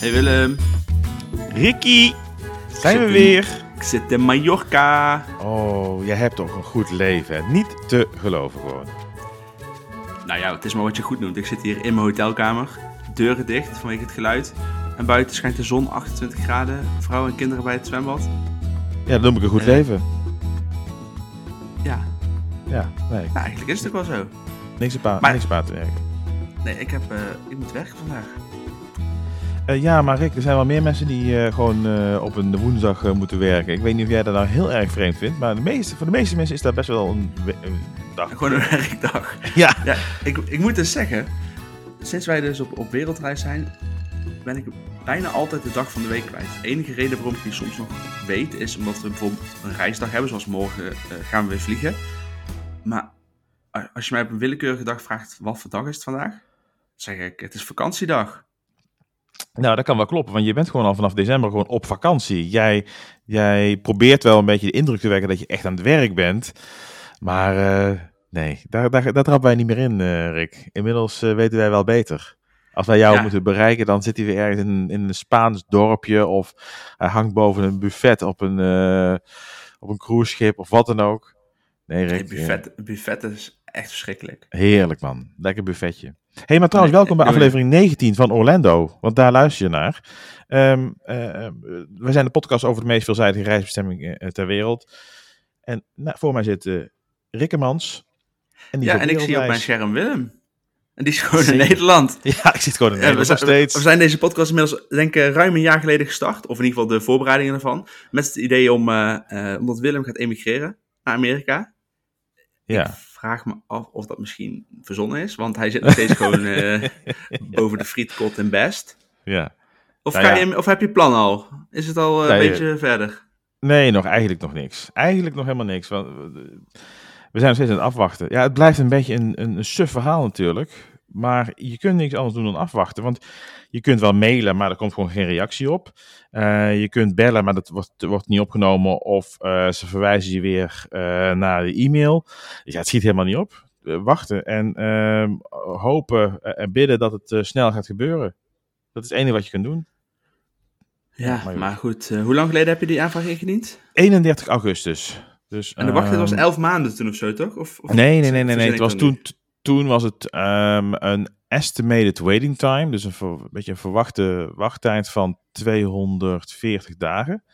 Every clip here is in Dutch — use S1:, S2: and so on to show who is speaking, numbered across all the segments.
S1: Hey Willem,
S2: Ricky, zijn we weer?
S1: ik zit in Mallorca.
S2: Oh, jij hebt toch een goed leven. Niet te geloven gewoon.
S1: Nou ja, het is maar wat je goed noemt. Ik zit hier in mijn hotelkamer, deuren dicht vanwege het geluid. En buiten schijnt de zon 28 graden, vrouwen en kinderen bij het zwembad.
S2: Ja, dat noem ik een goed
S1: Eh.
S2: leven.
S1: Ja,
S2: Ja, nee,
S1: nou, eigenlijk is het ook wel zo.
S2: niks op aan, niks op aan te werken.
S1: Nee, ik, heb, eh, ik moet werken vandaag.
S2: Eh, ja, maar Rick, er zijn wel meer mensen die eh, gewoon eh, op een woensdag moeten werken. Ik weet niet of jij dat nou heel erg vreemd vindt, maar de meeste, voor de meeste mensen is dat best wel een, een dag.
S1: Gewoon een werkdag.
S2: Ja,
S1: Ja, ik, ik moet dus zeggen, sinds wij dus op, op wereldreis zijn, ben ik bijna altijd de dag van de week kwijt. De enige reden waarom ik die soms nog weet, is omdat we bijvoorbeeld een reisdag hebben, zoals morgen gaan we weer vliegen. Maar als je mij op een willekeurige dag vraagt, wat voor dag is het vandaag? Zeg ik, het is vakantiedag.
S2: Nou dat kan wel kloppen, want je bent gewoon al vanaf december gewoon op vakantie. Jij, jij probeert wel een beetje de indruk te wekken dat je echt aan het werk bent, maar eh, nee, daar, daar, daar trappen wij niet meer in, eh, Rick. Inmiddels eh, weten wij wel beter. Als wij jou
S1: Ja.
S2: moeten bereiken, dan zit hij weer ergens in, in een Spaans dorpje of hij hangt boven een buffet op een, op een cruiseschip of wat dan ook. Nee, Rick.
S1: buffet, buffet is echt verschrikkelijk.
S2: Heerlijk man, lekker buffetje. Hey, maar trouwens, welkom bij
S1: je-
S2: aflevering 19 van Orlando, want daar luister je naar. Ehm, eh, eh, we zijn de podcast over de meest veelzijdige reisbestemming eh, ter wereld. En nou, voor mij zit eh Rikkemans. En die
S1: Ja, en ik zie op mijn scherm Willem. En die is gewoon in. Nederland.
S2: Ja, ik zit gewoon in
S1: Ja, we,
S2: Nederland
S1: zijn,
S2: nog steeds.
S1: we zijn deze podcast inmiddels, denk ik, ruim een jaar geleden gestart. Of in ieder geval de voorbereidingen ervan. Met het idee om, eh, eh, omdat Willem gaat emigreren naar Amerika.
S2: Ja.
S1: Ik vraag me af of dat misschien verzonnen is. Want hij zit nog steeds gewoon eh, boven de frietkot in Best.
S2: ja.
S1: Of,
S2: Nou
S1: ga
S2: ja.
S1: je, of heb je plan al? Is het al eh, een beetje verder?
S2: Nee, nog eigenlijk nog niks. Eigenlijk nog helemaal niks. Want we- we zijn nog steeds aan het afwachten. Ja, het blijft een beetje een, een, een suf verhaal natuurlijk. Maar je kunt niks anders doen dan afwachten. Want je kunt wel mailen, maar er komt gewoon geen reactie op. Eh, je kunt bellen, maar dat wordt, wordt niet opgenomen. Of eh, ze verwijzen je weer eh, naar de e-mail. Ja, het schiet helemaal niet op. Wachten en ehm, hopen en bidden dat het snel gaat gebeuren. Dat is het enige wat je kunt doen.
S1: Ja,
S2: maar
S1: maar,
S2: goed.
S1: hoe lang geleden heb je die aanvraag ingediend?
S2: 31 augustus. Dus,
S1: En de wachttijd was
S2: ehm,
S1: 11 maanden toen of zo, toch? Of, of
S2: Nee, nee, nee, nee, nee. Het was toen, toen was het ehm, een estimated waiting time, dus een, beetje een verwachte wachttijd van 240 dagen.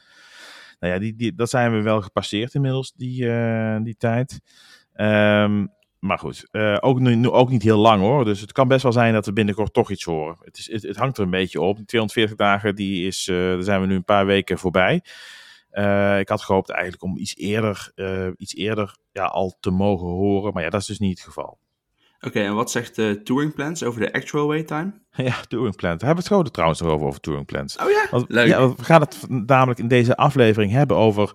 S2: Nou ja, die, die, dat zijn we wel gepasseerd inmiddels, die, eh, die tijd. Ehm, maar goed, eh, ook, nu, ook niet heel lang hoor. Dus het kan best wel zijn dat we binnenkort toch iets horen. Het, is, het, hangt er een beetje op. Die 240 dagen, die is, eh, daar zijn we nu een paar weken voorbij. Ik had gehoopt eigenlijk om iets eerder, iets eerder ja, al te mogen horen. Maar ja, dat is dus niet het geval.
S1: Oké, en wat zegt de Touring Plans over de actual wait time?
S2: Ja, touring plans. Daar hebben we het gewoon trouwens nog over, over touring plans.
S1: Oh ja,
S2: Want,
S1: leuk.
S2: Ja, we gaan het namelijk in deze aflevering hebben over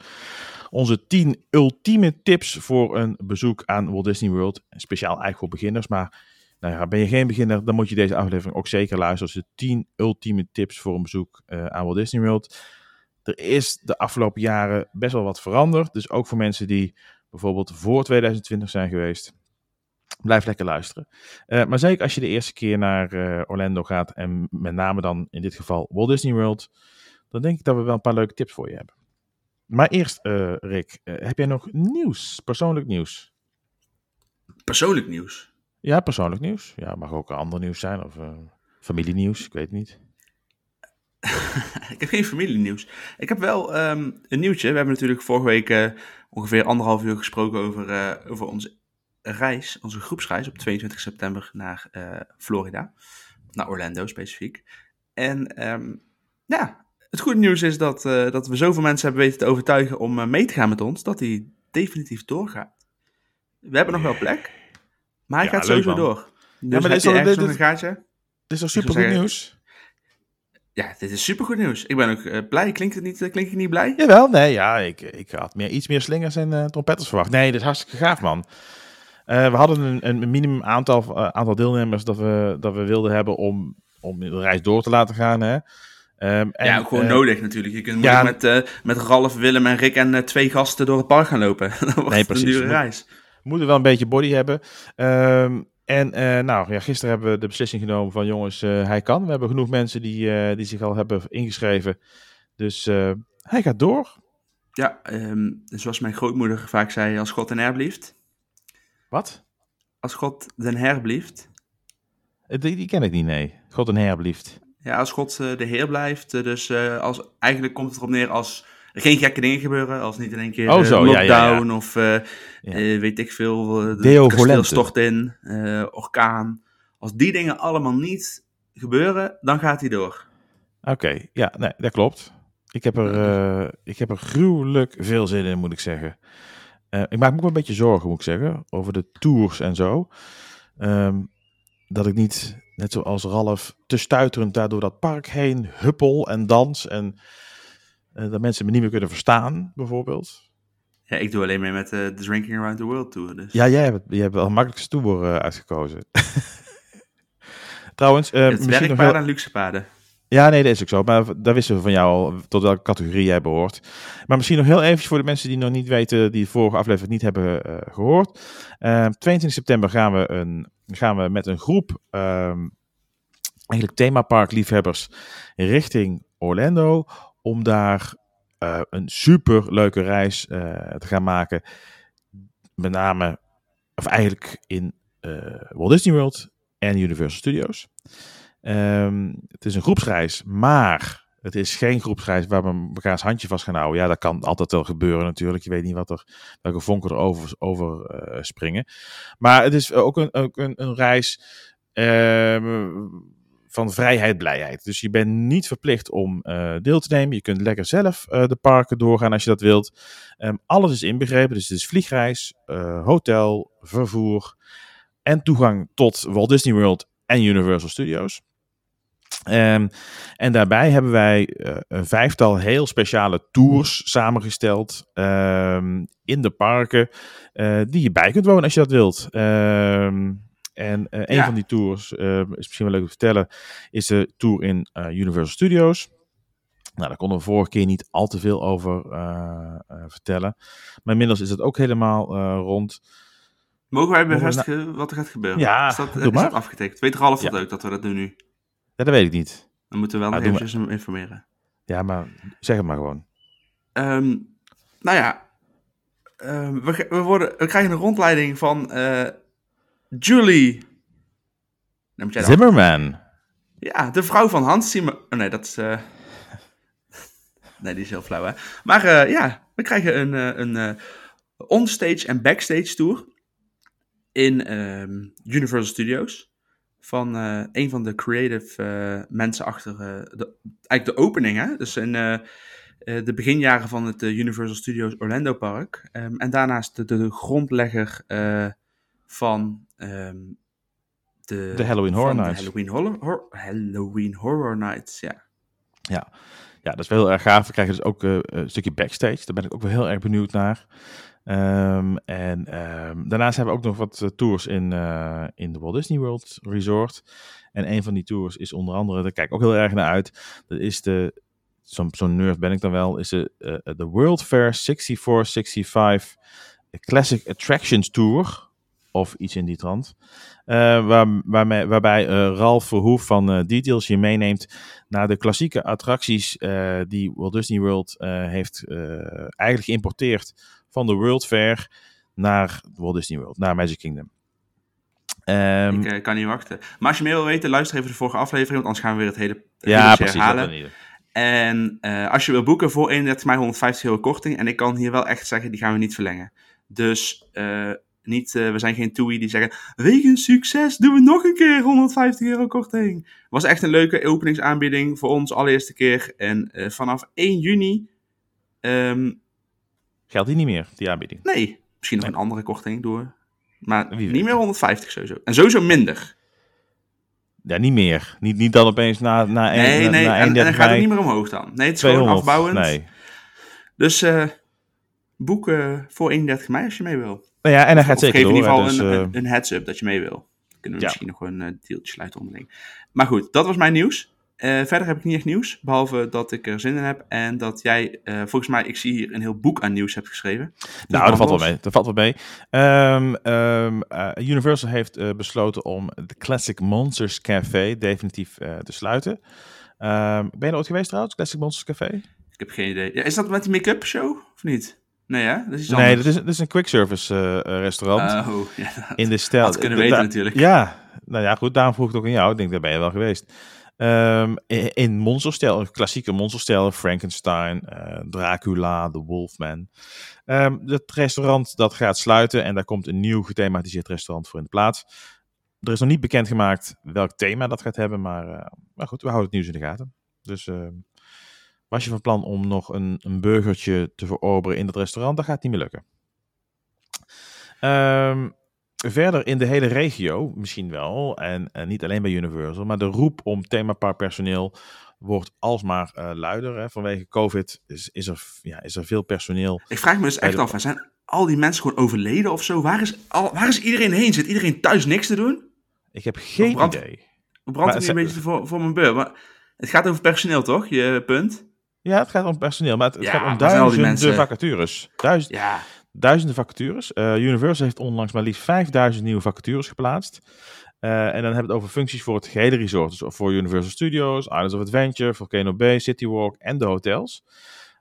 S2: onze 10 ultieme tips voor een bezoek aan Walt Disney World. Speciaal eigenlijk voor beginners, maar nou ja, ben je geen beginner, dan moet je deze aflevering ook zeker luisteren. Dus de 10 ultieme tips voor een bezoek eh, aan Walt Disney World. Er is de afgelopen jaren best wel wat veranderd. Dus ook voor mensen die bijvoorbeeld voor 2020 zijn geweest. Blijf lekker luisteren. Eh, maar zeker als je de eerste keer naar eh, Orlando gaat en met name dan in dit geval Walt Disney World, dan denk ik dat we wel een paar leuke tips voor je hebben. Maar eerst, eh, Rick, heb jij nog nieuws, persoonlijk nieuws?
S1: Persoonlijk nieuws.
S2: Ja, persoonlijk nieuws. Ja, mag ook ander nieuws zijn of familienieuws, ik weet het niet.
S1: ik heb geen familienieuws. Ik heb wel ehm, een nieuwtje. We hebben natuurlijk vorige week ongeveer anderhalf uur gesproken over, over onze reis, onze groepsreis op 22 september naar eh, Florida. Naar Orlando specifiek. En ehm, ja, het goede nieuws is dat, eh, dat we zoveel mensen hebben weten te overtuigen om eh, mee te gaan met ons, dat die definitief doorgaat. We hebben nog wel plek, maar hij
S2: Ja,
S1: gaat sowieso
S2: man.
S1: door. Dus
S2: maar
S1: heb
S2: dit is
S1: ergens
S2: dit-
S1: een gaatje?
S2: Dit is toch super goed
S1: zeggen-
S2: nieuws?
S1: Ja, dit is supergoed nieuws. Ik ben ook blij. Klinkt het niet, klink ik niet blij?
S2: Jawel, nee, ja, ik, ik had meer, iets meer slingers en trompetters verwacht. Nee, dit is hartstikke gaaf, man. Eh, we hadden een, een minimum aantal, eh, aantal deelnemers dat we, dat we wilden hebben om, om de reis door te laten gaan. Hè. Ehm, en,
S1: ja, ook gewoon
S2: eh,
S1: nodig natuurlijk. Je kunt
S2: ja,
S1: met, met Ralf, Willem en Rick en twee gasten door het park gaan lopen. Dat wordt
S2: Nee,
S1: een
S2: precies.
S1: dure
S2: Moet-
S1: reis.
S2: We moeten wel een beetje body hebben. Ehm, En nou, ja, gisteren hebben we de beslissing genomen van jongens, hij kan. We hebben genoeg mensen die, die zich al hebben ingeschreven. Dus hij gaat door.
S1: Ja, ehm, zoals mijn grootmoeder vaak zei, als God den Heer blieft.
S2: Wat?
S1: Als God den Heer blieft.
S2: Eh, Die, die ken ik niet, nee. God een herblieft.
S1: Ja, als God eh, de Heer blijft. eh, dus als, eigenlijk komt het erop neer als er geen gekke dingen gebeuren. Als niet in één keer
S2: Oh, zo, ja, ja,
S1: lockdown of weet ik veel. de kasteel stort in, orkaan. Als die dingen allemaal niet gebeuren, dan gaat hij door.
S2: Oké, ja, nee, dat klopt. Ik heb, er, ik heb er gruwelijk veel zin in, moet ik zeggen. Eh, ik maak me ook een beetje zorgen, moet ik zeggen, over de tours en zo. Ehm, dat ik niet, net zoals Ralf, te stuiterend daar door dat park heen huppel en dans. En eh, dat mensen me niet meer kunnen verstaan, bijvoorbeeld.
S1: Ja, ik doe alleen mee met eh, de Drinking Around the World Tour. Dus.
S2: Ja, jij hebt, jij hebt wel makkelijkste tour uitgekozen. Trouwens,
S1: het
S2: misschien nog
S1: en luxe paarden.
S2: Ja, nee, dat is ook zo. Maar daar wisten we van jou al tot welke categorie jij behoort. Maar misschien nog heel eventjes voor de mensen die nog niet weten, die de vorige aflevering niet hebben eh, gehoord. Eh, 22 september gaan we, een, gaan we met een groep, ehm eigenlijk themaparkliefhebbers, richting Orlando. Om daar eh, een super leuke reis eh, te gaan maken. Met name, of eigenlijk in Walt Disney World en Universal Studios. Ehm, het is een groepsreis, maar het is geen groepsreis waar we elkaars handje vast gaan houden. Ja, dat kan altijd wel gebeuren natuurlijk. Je weet niet wat er, welke vonken er over, over eh, springen. Maar het is ook een, ook een, een reis ehm, van vrijheid, blijheid. Dus je bent niet verplicht om eh, deel te nemen. Je kunt lekker zelf eh, de parken doorgaan als je dat wilt. Ehm, alles is inbegrepen. Dus het is vliegreis, hotel, vervoer en toegang tot Walt Disney World en Universal Studios. Ehm, en daarbij hebben wij eh, een vijftal heel speciale tours samengesteld ehm, in de parken, eh, die je bij kunt wonen als je dat wilt. Ehm, en eh, een
S1: Ja.
S2: van die tours, is misschien wel leuk te vertellen, is de tour in Universal Studios. Nou, daar konden we vorige keer niet al te veel over vertellen. Maar inmiddels is het ook helemaal rond.
S1: Mogen wij bevestigen wat er gaat gebeuren?
S2: Ja,
S1: is dat, is dat afgetekend? Weet dat
S2: Ja.
S1: ook, dat we dat doen nu?
S2: Ja, dat weet ik niet.
S1: Dan moeten we wel
S2: Ah,
S1: nog
S2: doe
S1: eventjes hem informeren.
S2: Ja, maar zeg het maar gewoon.
S1: Ehm, nou ja, ehm, we, we, worden, we krijgen een rondleiding van eh, Julie.
S2: Zimmerman.
S1: Ja, de vrouw van Hans Zimmer. Oh nee, dat is. eh, nee, die is heel flauw, hè? Maar eh, ja, we krijgen een, een onstage en backstage tour in ehm, Universal Studios. Van eh, een van de creative eh, mensen achter de, eigenlijk de opening, hè? Dus in eh, de beginjaren van het Universal Studios Orlando Park. Ehm, en daarnaast de, de, grondlegger van ehm, de,
S2: De Halloween Horror Nights.
S1: Halloween Hor- Halloween Horror Nights, ja.
S2: Ja, dat is wel heel erg gaaf. We krijgen dus ook een stukje backstage. Daar ben ik ook wel heel erg benieuwd naar. Ehm, en ehm, daarnaast hebben we ook nog wat eh, tours in, eh, in de Walt Disney World Resort. En een van die tours is onder andere, daar kijk ik ook heel erg naar uit. Dat is de, zo'n zo'n nerd ben ik dan wel, is de, eh, de World Fair 6465 Classic Attractions Tour. Of iets in die trant. Waar, waarmee, waarbij eh, Ralf Verhoef van Details je meeneemt naar de klassieke attracties die Walt Disney World heeft eigenlijk geïmporteerd van de World Fair naar Walt Disney World, naar Magic Kingdom. Ehm,
S1: ik eh, kan niet wachten. Maar als je meer wil weten, luister even de vorige aflevering, want anders gaan we weer het hele, het
S2: ja, precies.
S1: herhalen. En eh, als je wil boeken voor 31 mei 150 euro korting. En ik kan hier wel echt zeggen, die gaan we niet verlengen. Dus eh, niet, we zijn geen toei die zeggen, wegens succes doen we nog een keer 150 euro korting. Was echt een leuke openingsaanbieding voor ons, allereerste keer. En vanaf 1 juni, ehm,
S2: Geldt die niet meer, die aanbieding?
S1: nee, misschien nog een andere korting door. Maar
S2: Wie
S1: niet meer 150 sowieso. En sowieso minder.
S2: Ja, niet meer. Niet, niet dan opeens na, na,
S1: Nee,
S2: een,
S1: nee,
S2: na
S1: en, en dan
S2: 31
S1: gaat het niet meer omhoog dan. Nee, het is gewoon
S2: 200.
S1: afbouwend.
S2: Nee.
S1: Dus eh boek eh, voor 31 mei als je mee wil.
S2: Nou ja, en hij gaat
S1: Of
S2: zeker
S1: geef in ieder geval
S2: dus,
S1: een,
S2: eh,
S1: een, een heads-up dat je mee wil. Kunnen we
S2: ja.
S1: misschien nog een eh, deeltje sluiten onderling. Maar goed, dat was mijn nieuws. Eh, verder heb ik niet echt nieuws, behalve dat ik er zin in heb en dat jij, eh, volgens mij, ik zie hier een heel boek aan nieuws hebt geschreven. Dus
S2: Nou, dat valt wel mee. Dat valt wel mee. Ehm, ehm, eh, Universal heeft besloten om de Classic Monsters Café definitief te sluiten. Ehm, ben je er ooit geweest trouwens, Classic Monsters Café?
S1: Ik heb geen idee. Ja, is dat met die make-up show of niet? Nee, hè? Dat is iets
S2: Nee, dat is, dat is een quick service restaurant.
S1: Oh, ja, dat
S2: in de stijl.
S1: had kunnen weten natuurlijk.
S2: Ja, nou ja, goed. Daarom vroeg ik het ook aan jou. Ik denk, daar ben je wel geweest. Ehm, in, monsterstijl, een klassieke monsterstijl. Frankenstein, eh, Dracula, The Wolfman. Ehm het restaurant dat gaat sluiten en daar komt een nieuw gethematiseerd restaurant voor in de plaats. Er is nog niet bekendgemaakt welk thema dat gaat hebben, maar, eh, maar goed, we houden het nieuws in de gaten. Dus ehm, was je van plan om nog een, een burgertje te verorberen in dat restaurant, dat gaat niet meer lukken. Ehm, verder in de hele regio, misschien wel, en, en niet alleen bij Universal, maar de roep om themaparkpersoneel wordt alsmaar eh, luider. Hè. Vanwege COVID is, is, er, ja, is er veel personeel.
S1: Ik vraag me dus echt
S2: de-
S1: af, zijn al die mensen gewoon overleden of zo? Waar is, al, waar is iedereen heen? Zit iedereen thuis niks te doen?
S2: Ik heb geen
S1: brand-
S2: idee.
S1: Ik
S2: Maar
S1: brand
S2: het
S1: nu een beetje voor, voor mijn beur. Maar het gaat over personeel, toch? Je punt?
S2: Ja, het gaat om personeel, maar het, het
S1: Ja,
S2: gaat om duizenden vacatures. Duizend,
S1: Ja.
S2: Duizenden vacatures. Eh, Universal heeft onlangs maar liefst 5000 nieuwe vacatures geplaatst. Eh, en dan hebben we het over functies voor het gehele resort. Dus voor Universal Studios, Islands of Adventure, Volcano Bay, City Walk en de hotels.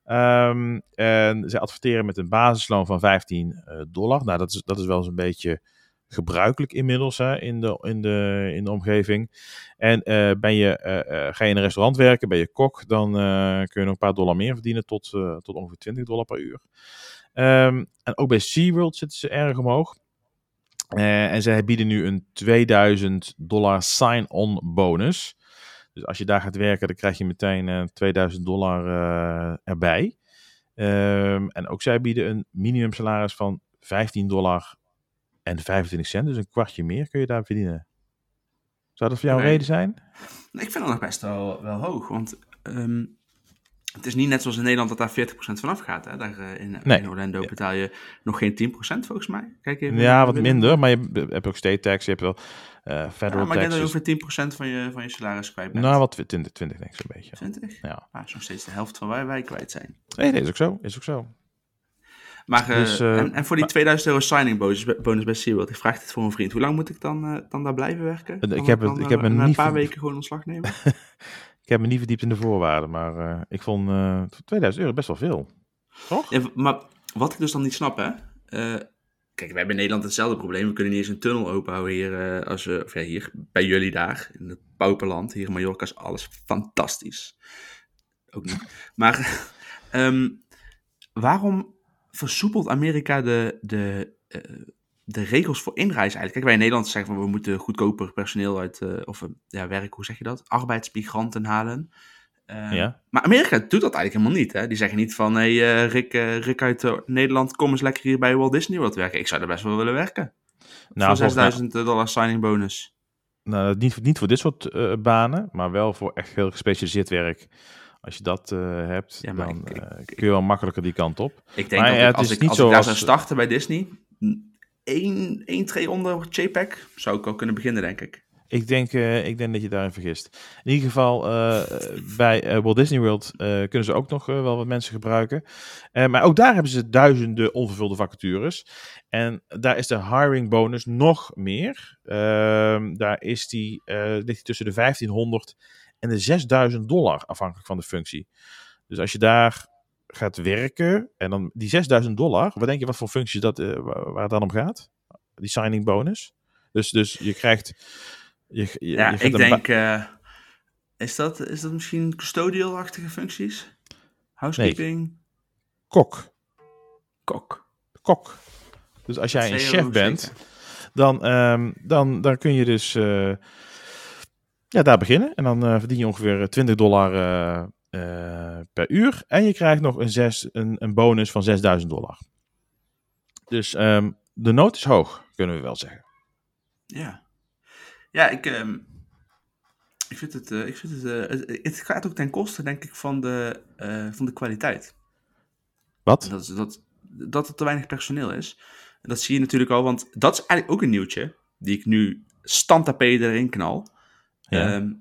S2: Ehm, en ze adverteren met een basisloon van 15 eh, dollar. Nou, dat is, dat is wel eens een beetje gebruikelijk inmiddels hè, in, de, in, de, in de omgeving. En ben je, ga je in een restaurant werken, ben je kok, dan kun je nog een paar dollar meer verdienen tot, tot ongeveer 20 dollar per uur. Ehm, en ook bij SeaWorld zitten ze erg omhoog. Eh, en zij bieden nu een 2000 dollar sign-on bonus. Dus als je daar gaat werken, dan krijg je meteen eh 2000 dollar eh, erbij. Ehm, en ook zij bieden een minimumsalaris van 15 dollar en 25 cent. Dus een kwartje meer kun je daar verdienen. Zou dat voor jou een reden zijn?
S1: Ik vind dat nog best wel, wel hoog. Want ehm, het is niet net zoals in Nederland dat daar 40% vanaf gaat. Hè? Daar eh, in,
S2: Nee.
S1: in Orlando betaal je nog geen 10% volgens mij. Kijk even
S2: Ja, wat
S1: binnen.
S2: minder. Maar je hebt ook state tax, je hebt wel
S1: Ja,
S2: federal
S1: maar ik denk dat je
S2: taxes.
S1: ongeveer 10% van je, van je salaris kwijt bent.
S2: Nou, wat 20, 20 denk ik zo'n beetje.
S1: 20?
S2: Ja.
S1: Ah, is nog steeds de helft van waar wij kwijt zijn.
S2: Nee, nee, is ook zo. Is ook zo.
S1: Maar, eh,
S2: Dus,
S1: en, en voor die 2000 euro signing bonus, bonus bij SeaWorld, ik vraag dit voor een vriend. Hoe lang moet ik dan, dan daar blijven werken?
S2: Ik heb
S1: dan,
S2: het- ik heb
S1: een paar weken gewoon ontslag nemen?
S2: Ik heb me niet verdiept in de voorwaarden, maar eh, ik vond eh 2000 euro best wel veel. Toch?
S1: Maar wat ik dus dan niet snap, hè. eh, kijk, wij hebben in Nederland hetzelfde probleem. We kunnen niet eens een tunnel openhouden hier, als we, of ja, hier bij jullie daar, in het pauperland. Hier in Mallorca is alles fantastisch. Ook niet. Maar ehm, waarom versoepelt Amerika de, de, de regels voor inreis eigenlijk? Kijk, wij in Nederland zeggen van we moeten goedkoper personeel uit, eh, of eh, ja, werk, hoe zeg je dat? Arbeidsmigranten halen. Ehm,
S2: Ja.
S1: maar Amerika doet dat eigenlijk helemaal niet. Hè? Die zeggen niet van, hé hey, eh, Rick, eh, Rick uit eh, Nederland, kom eens lekker hier bij Walt Disney World werken. Ik zou er best wel willen werken.
S2: Nou,
S1: voor
S2: volgens mij-
S1: 6000 dollar signing bonus.
S2: Nou, niet, niet voor dit soort eh, banen, maar wel voor echt heel gespecialiseerd werk. Als je dat eh, hebt,
S1: Ja,
S2: dan
S1: ik-
S2: eh, kun je wel makkelijker die kant op.
S1: Ik denk
S2: Maar
S1: dat
S2: ja,
S1: ik-
S2: het
S1: als,
S2: is
S1: ik,
S2: niet
S1: als ik daar zou starten bij Disney, één, één tree onder JPEG, zou ik al kunnen beginnen, denk ik.
S2: Ik denk, eh, ik denk dat je daarin vergist. In ieder geval, eh, bij eh, Walt Disney World kunnen ze ook nog wel wat mensen gebruiken. Maar ook daar hebben ze duizenden onvervulde vacatures. En daar is de hiring bonus nog meer. Ehm, daar is die, ligt die tussen de 1500 en de 6000 dollar, afhankelijk van de functie. Dus als je daar gaat werken en dan die 6000 dollar, wat denk je wat voor functies dat, eh, waar, het dan om gaat? Die signing bonus. Dus, dus je krijgt. Je, je,
S1: Ja,
S2: je
S1: ik denk, eh, is, dat, is dat misschien custodial-achtige functies? Housekeeping?
S2: kok.
S1: Kok.
S2: Kok. Dus als jij een chef bent,
S1: zeker.
S2: dan, ehm, dan, dan kun je dus eh, ja, daar beginnen. En dan verdien je ongeveer 20 dollar per uur. En je krijgt nog een, zes, een, een bonus van 6000 dollar. Dus ehm, de nood is hoog, kunnen we wel zeggen.
S1: Ja. Ja, ik, ehm, ik vind het, eh, ik vind het, eh, het, het gaat ook ten koste, denk ik, van de, eh, van de kwaliteit.
S2: Wat?
S1: Dat, dat, dat er te weinig personeel is. En dat zie je natuurlijk al, want dat is eigenlijk ook een nieuwtje, die ik nu standtapeden erin knal.
S2: Ja.
S1: Ehm,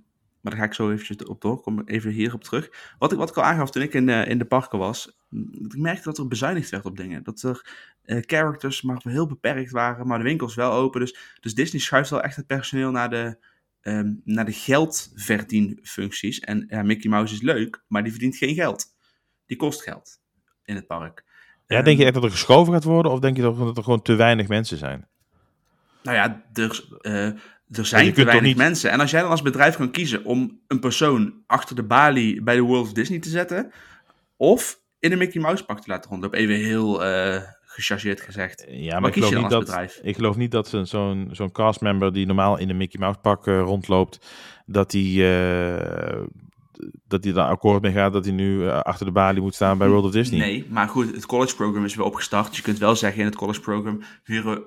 S1: Maar daar ga ik zo eventjes op door. Kom even hierop terug. Wat ik, wat ik al aangaf toen ik in, in de parken was. Ik merkte dat er bezuinigd werd op dingen. Dat er characters maar heel beperkt waren. Maar de winkels wel open. Dus, dus Disney schuift wel echt het personeel naar de, um, naar de geldverdienfuncties. En ja, Mickey Mouse is leuk. Maar die verdient geen geld. Die kost geld in het park.
S2: Ja, denk je echt dat er geschoven gaat worden? Of denk je dat er gewoon te weinig mensen zijn?
S1: Nou ja, uh, er zijn te weinig niet... mensen. En als jij dan als bedrijf kan kiezen om een persoon achter de balie bij de World of Disney te zetten, of in een Mickey Mouse pak te laten rondlopen, even heel uh, gechargeerd gezegd.
S2: Ja, maar ik geloof, niet dat, bedrijf? ik geloof niet dat zo'n zo'n castmember die normaal in een Mickey Mouse pak uh, rondloopt, dat die dat hij daar akkoord mee gaat dat hij nu achter de balie moet staan bij World of Disney.
S1: Nee, maar goed, het college program is weer opgestart. Dus je kunt wel zeggen in het college program huren,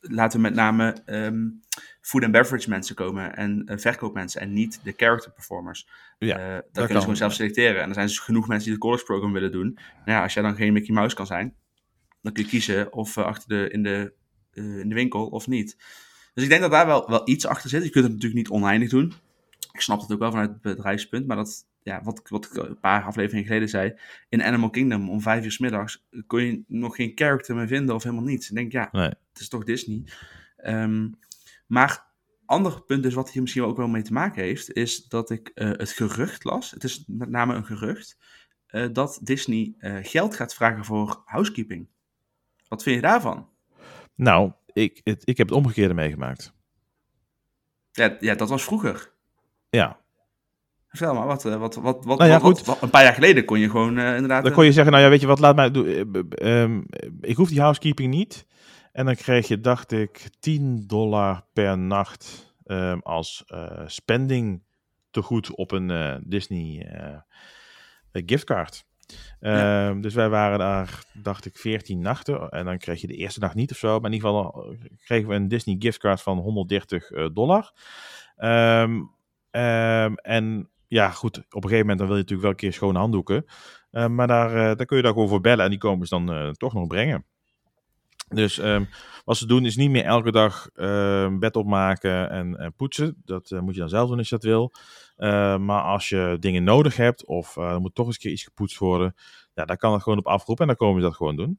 S1: laten we met name um, food and beverage mensen komen en uh, verkoopmensen en niet de character performers. Ja, uh, dat, kunnen ze gewoon zelf selecteren. En er zijn dus genoeg mensen die het college program willen doen. Nou ja, als jij dan geen Mickey Mouse kan zijn, dan kun je kiezen of achter de, in, de, in de winkel of niet. Dus ik denk dat daar wel, wel iets achter zit. Je kunt het natuurlijk niet oneindig doen ik snap het ook wel vanuit het bedrijfspunt, maar dat, ja, wat, wat ik een paar afleveringen geleden zei, in Animal Kingdom om vijf uur s middags kon je nog geen character meer vinden of helemaal niets. Ik denk, ja, nee. het is toch Disney. Um, maar ander punt is wat hier misschien ook wel mee te maken heeft, is dat ik uh, het gerucht las, het is met name een gerucht, uh, dat Disney uh, geld gaat vragen voor housekeeping. Wat vind je daarvan?
S2: Nou, ik, het, ik heb het omgekeerde meegemaakt.
S1: Ja, ja, dat was vroeger.
S2: Ja.
S1: Vertel maar, wat, wat, wat, wat, nou ja, wat, wat, een paar jaar geleden kon je gewoon uh, inderdaad...
S2: Dan kon je zeggen, nou ja, weet je wat, laat mij... Um, ik hoef die housekeeping niet. En dan kreeg je, dacht ik, 10 dollar per nacht um, als uh, spending te goed op een uh, Disney giftcard. Ja. Um, dus wij waren daar, dacht ik, 14 nachten. En dan kreeg je de eerste nacht niet of zo. Maar in ieder geval kregen we een Disney giftcard van 130 dollar. En ja, goed, op een gegeven moment dan wil je natuurlijk wel een keer schone handdoeken. Uh, maar daar, uh, daar kun je daar gewoon voor bellen en die komen ze dan uh, toch nog brengen. Dus um, wat ze doen is niet meer elke dag ehm, bed opmaken en, en poetsen. Dat moet je dan zelf doen als je dat wil. maar als je dingen nodig hebt of er moet toch eens een keer iets gepoetst worden, ja, dan kan het gewoon op afroep en dan komen ze dat gewoon doen.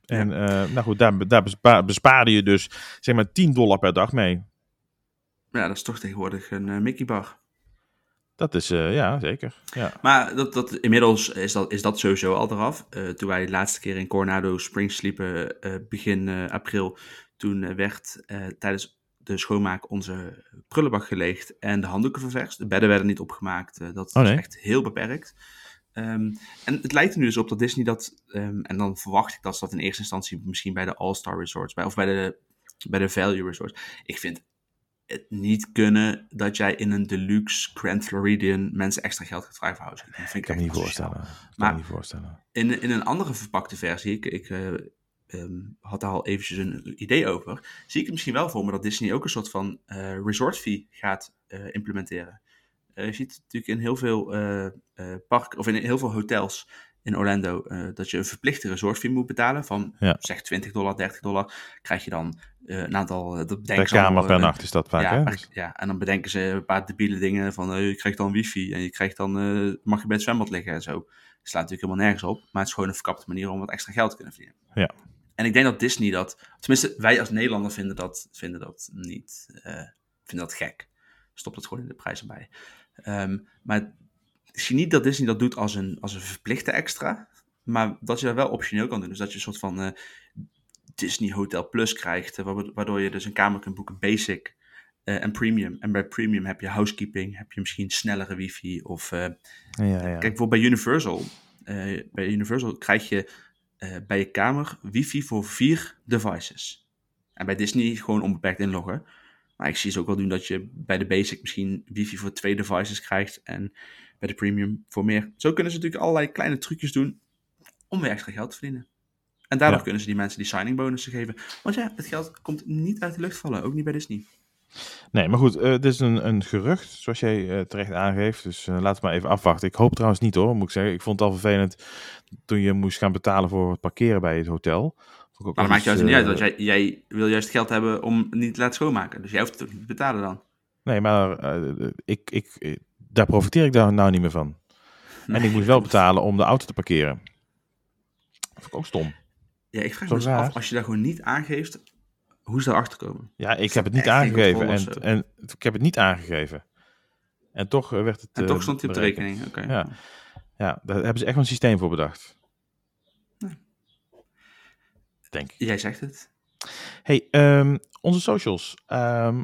S2: Ja. En nou goed, daar, daar bespa bespaarde je dus zeg maar 10 dollar per dag mee.
S1: Ja, dat is toch tegenwoordig een uh, Mickey bar.
S2: Dat is, uh, ja, zeker. Ja.
S1: Maar dat, dat, inmiddels is dat, is dat sowieso al eraf. Uh, toen wij de laatste keer in Coronado Springs sliepen, begin april, toen werd tijdens de schoonmaak onze prullenbak geleegd en de handdoeken ververst. De bedden werden niet opgemaakt. dat oh, nee. echt heel beperkt. Um, en het lijkt er nu dus op dat Disney dat, um, en dan verwacht ik dat ze dat in eerste instantie misschien bij de All-Star Resorts, bij, of bij de, bij de Value Resorts. Ik vind het niet kunnen dat jij in een deluxe Grand Floridian mensen extra geld gaat vragen voor houden.
S2: Dat vind ik, kan me niet voorstellen.
S1: Maar
S2: niet voorstellen.
S1: In, in een andere verpakte versie, ik, ik uh, um, had daar al eventjes een idee over, zie ik het misschien wel voor me dat Disney ook een soort van uh, resort fee gaat uh, implementeren. je ziet natuurlijk in heel veel parken, of in heel veel hotels in Orlando, dat je een verplichte resort fee moet betalen van ja. zeg 20 dollar, 30 dollar. Krijg je dan uh, een aantal... Uh, dat
S2: per kamer per uh, nacht is dat vaak,
S1: ja,
S2: hè?
S1: Ja, en dan bedenken ze een paar debiele dingen van je krijgt dan wifi en je krijgt dan, mag je bij het zwembad liggen en zo. Dat slaat natuurlijk helemaal nergens op, maar het is gewoon een verkapte manier om wat extra geld te kunnen verdienen.
S2: Ja.
S1: En ik denk dat Disney dat, tenminste wij als Nederlander vinden dat, vinden dat niet, vinden dat gek. Stop het gewoon in de prijs erbij. Um, maar ik zie niet dat Disney dat doet als een, als een verplichte extra, maar dat je dat wel optioneel kan doen. Dus dat je een soort van Disney Hotel Plus krijgt, eh, waardoor je dus een kamer kunt boeken basic uh, en premium. En bij premium heb je housekeeping, heb je misschien snellere wifi of... Uh, ja, ja. Kijk, bijvoorbeeld bij Universal, uh, bij Universal krijg je bij je kamer wifi voor vier devices. En bij Disney gewoon onbeperkt inloggen. Maar ik zie ze ook wel doen dat je bij de basic misschien wifi voor twee devices krijgt en bij de premium voor meer. Zo kunnen ze natuurlijk allerlei kleine trucjes doen om weer extra geld te verdienen. En daardoor ja. kunnen ze die mensen die signing bonussen geven. Want ja, het geld komt niet uit de lucht vallen, ook niet bij Disney.
S2: Nee, maar goed, uh, dit is een, een gerucht, zoals jij uh, terecht aangeeft. Dus uh, laten we maar even afwachten. Ik hoop trouwens niet hoor, moet ik zeggen. Ik vond het al vervelend toen je moest gaan betalen voor het parkeren bij het hotel.
S1: Maar dat maakt juist niet uit, want jij, jij wil juist geld hebben om niet te laten schoonmaken. Dus jij hoeft het ook niet te betalen dan.
S2: Nee, maar ik, ik, daar profiteer ik daar nou niet meer van. en ik moest wel betalen om de auto te parkeren. Dat ik ook stom.
S1: Ja, ik vraag
S2: Zo
S1: me dus
S2: raar.
S1: af, als je daar gewoon niet aangeeft, hoe ze erachter komen.
S2: Ja, ik heb het niet aangegeven. En, en ik heb het niet aangegeven. En toch eh, werd het.
S1: En
S2: eh,
S1: toch stond hij op de rekening. Oké.
S2: Ja. Ja, daar hebben ze echt een systeem voor bedacht.
S1: Nee.
S2: Denk ik.
S1: Jij zegt het.
S2: Hey, ehm, onze socials. Ehm,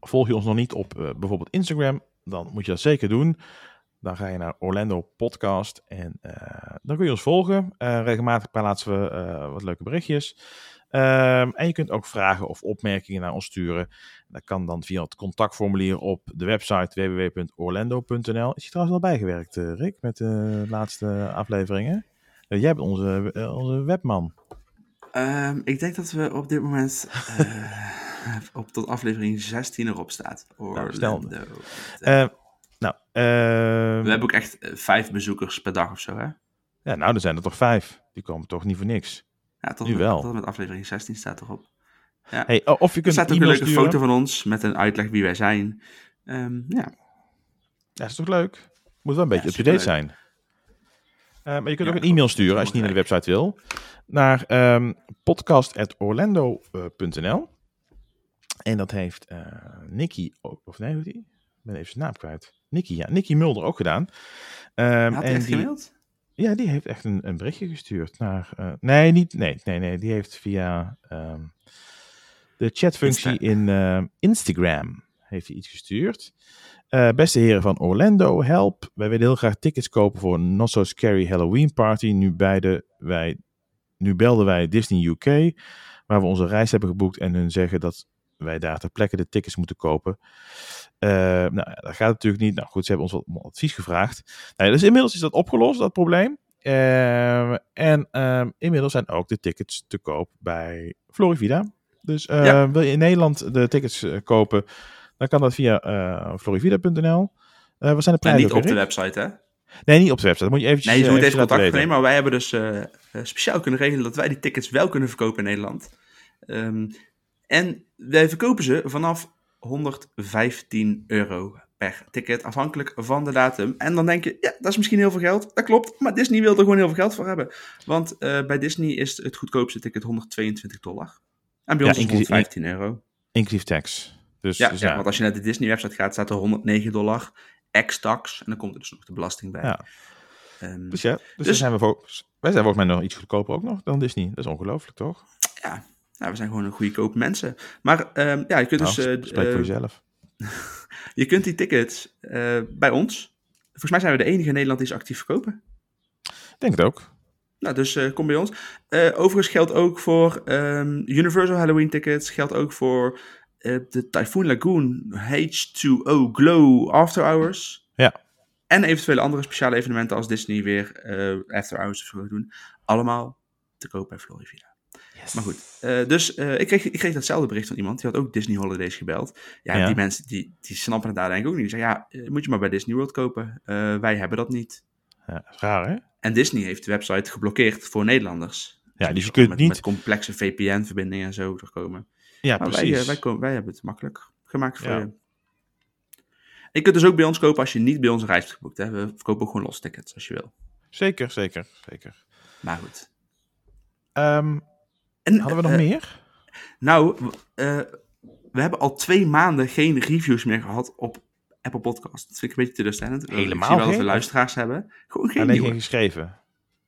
S2: volg je ons nog niet op eh, bijvoorbeeld Instagram? Dan moet je dat zeker doen. Dan ga je naar Orlando Podcast en eh, dan kun je ons volgen. Eh, regelmatig plaatsen we eh, wat leuke berichtjes. Ehm, en je kunt ook vragen of opmerkingen naar ons sturen. Dat kan dan via het contactformulier op de website www.orlando.nl. Is je trouwens al bijgewerkt, Rick, met de laatste afleveringen? Jij bent onze, onze webman.
S1: Ehm, ik denk dat we op dit moment op tot aflevering 16 erop staat. Orlando.
S2: Eh, nou,
S1: we
S2: ehm,
S1: hebben ook echt eh, vijf bezoekers per dag of zo, hè?
S2: Ja, nou, er zijn er toch vijf. Die komen toch niet voor niks.
S1: Ja, tot
S2: Nu
S1: met,
S2: wel.
S1: Tot met aflevering 16 staat erop. Ja.
S2: Hey, oh, of je
S1: er
S2: kunt
S1: staat
S2: een
S1: ook een leuke
S2: sturen.
S1: foto van ons met een uitleg wie wij zijn. Ehm, ja,
S2: Ja, dat is toch leuk? Moet wel een beetje
S1: Ja,
S2: up-to-date zijn. Eh, maar je kunt
S1: Ja,
S2: ook een e-mail sturen als je niet naar de website wil. Naar ehm podcast.orlando.nl En dat heeft eh Nicky ook, of nee, hoe die? Ik ben even zijn naam kwijt. Nicky, ja. Nicky Mulder ook gedaan.
S1: Had
S2: en die,
S1: gemaild?
S2: Ja, die heeft echt een, een berichtje gestuurd naar. eh, nee, niet. Nee, nee, nee. Die heeft via ehm, de chatfunctie
S1: Insta.
S2: in ehm, Instagram heeft hij iets gestuurd. Eh, beste heren van Orlando, help. Wij willen heel graag tickets kopen voor een Not So Scary Halloween Party. Nu, beide wij, nu belden wij Disney UK, waar we onze reis hebben geboekt. En hun zeggen dat wij daar ter plekke de tickets moeten kopen. Eh, nou, dat gaat natuurlijk niet. Nou goed, ze hebben ons wat advies gevraagd. Nou, dus inmiddels is dat opgelost, dat probleem. Ehm, en ehm, inmiddels zijn ook de tickets te koop bij Florivida. Dus eh,
S1: Ja.
S2: wil je in Nederland de tickets eh, kopen, dan kan dat via eh florivida.nl. Wat zijn de
S1: En
S2: prijzen?
S1: niet
S2: ook
S1: op de website, hè?
S2: Nee, niet op de website. Dat moet je eventjes,
S1: Nee, je
S2: eh,
S1: moet even
S2: eventjes
S1: contact
S2: weten.
S1: Maar wij hebben dus speciaal kunnen regelen dat wij die tickets wel kunnen verkopen in Nederland. Ehm, en wij verkopen ze vanaf 115 euro per ticket, afhankelijk van de datum. En dan denk je, ja, dat is misschien heel veel geld. Dat klopt, maar Disney wil er gewoon heel veel geld voor hebben. Want eh, bij Disney is het goedkoopste ticket 122 dollar. En bij
S2: Ja,
S1: ons is het
S2: inclusief-
S1: 115 euro.
S2: Inclusief tax. Dus,
S1: Ja,
S2: dus
S1: ja, want als je naar de Disney-website gaat, staat er 109 dollar ex-tax. En dan komt er dus nog de belasting bij.
S2: Ja.
S1: Ehm,
S2: Dus ja, dus,
S1: Dus-
S2: zijn we wij zijn volgens mij nog iets goedkoper ook nog dan Disney. Dat is ongelooflijk, toch?
S1: ja, nou, we zijn gewoon een goedkoop mensen. Maar ehm, ja, je kunt dus...
S2: Nou,
S1: eh,
S2: spreek voor
S1: eh,
S2: jezelf.
S1: je kunt die tickets eh, bij ons... Volgens mij zijn we de enige in Nederland die ze actief verkopen.
S2: Ik denk het ook.
S1: Nou, dus eh, kom bij ons. Overigens geldt ook voor ehm, Universal Halloween tickets. Geldt ook voor de Typhoon Lagoon H2O Glow After Hours.
S2: Ja.
S1: En eventuele andere speciale evenementen als Disney weer After Hours of zo doen. Allemaal te koop bij Maar goed, eh, dus eh, ik, kreeg, ik kreeg datzelfde bericht van iemand. Die had ook Disney Holidays gebeld. Ja,
S2: Ja.
S1: die mensen die, die snappen het daar denk ik ook niet. Die zeggen, ja, eh, moet je maar bij Disney World kopen. Wij hebben dat niet.
S2: Ja, raar, hè?
S1: En Disney heeft de website geblokkeerd voor Nederlanders.
S2: Ja, dus je kunt
S1: met,
S2: niet...
S1: Met complexe VPN-verbindingen en zo er komen.
S2: Ja,
S1: Maar wij,
S2: precies.
S1: eh, wij, komen, wij hebben het makkelijk gemaakt voor
S2: Ja.
S1: je. Je kunt dus ook bij ons kopen als je niet bij ons een reis hebt geboekt. Hè. We verkopen gewoon los tickets als je wil.
S2: Zeker, zeker, zeker.
S1: Maar goed.
S2: Ehm,
S1: En,
S2: hadden we nog
S1: eh,
S2: meer?
S1: Nou, eh, we hebben al twee maanden geen reviews meer gehad op Apple Podcast. Dat vind ik een beetje teleurstellend.
S2: Helemaal
S1: Ik zie wel dat
S2: geen?
S1: we luisteraars hebben. Gewoon geen
S2: Alleen
S1: nieuwe.
S2: geen geschreven.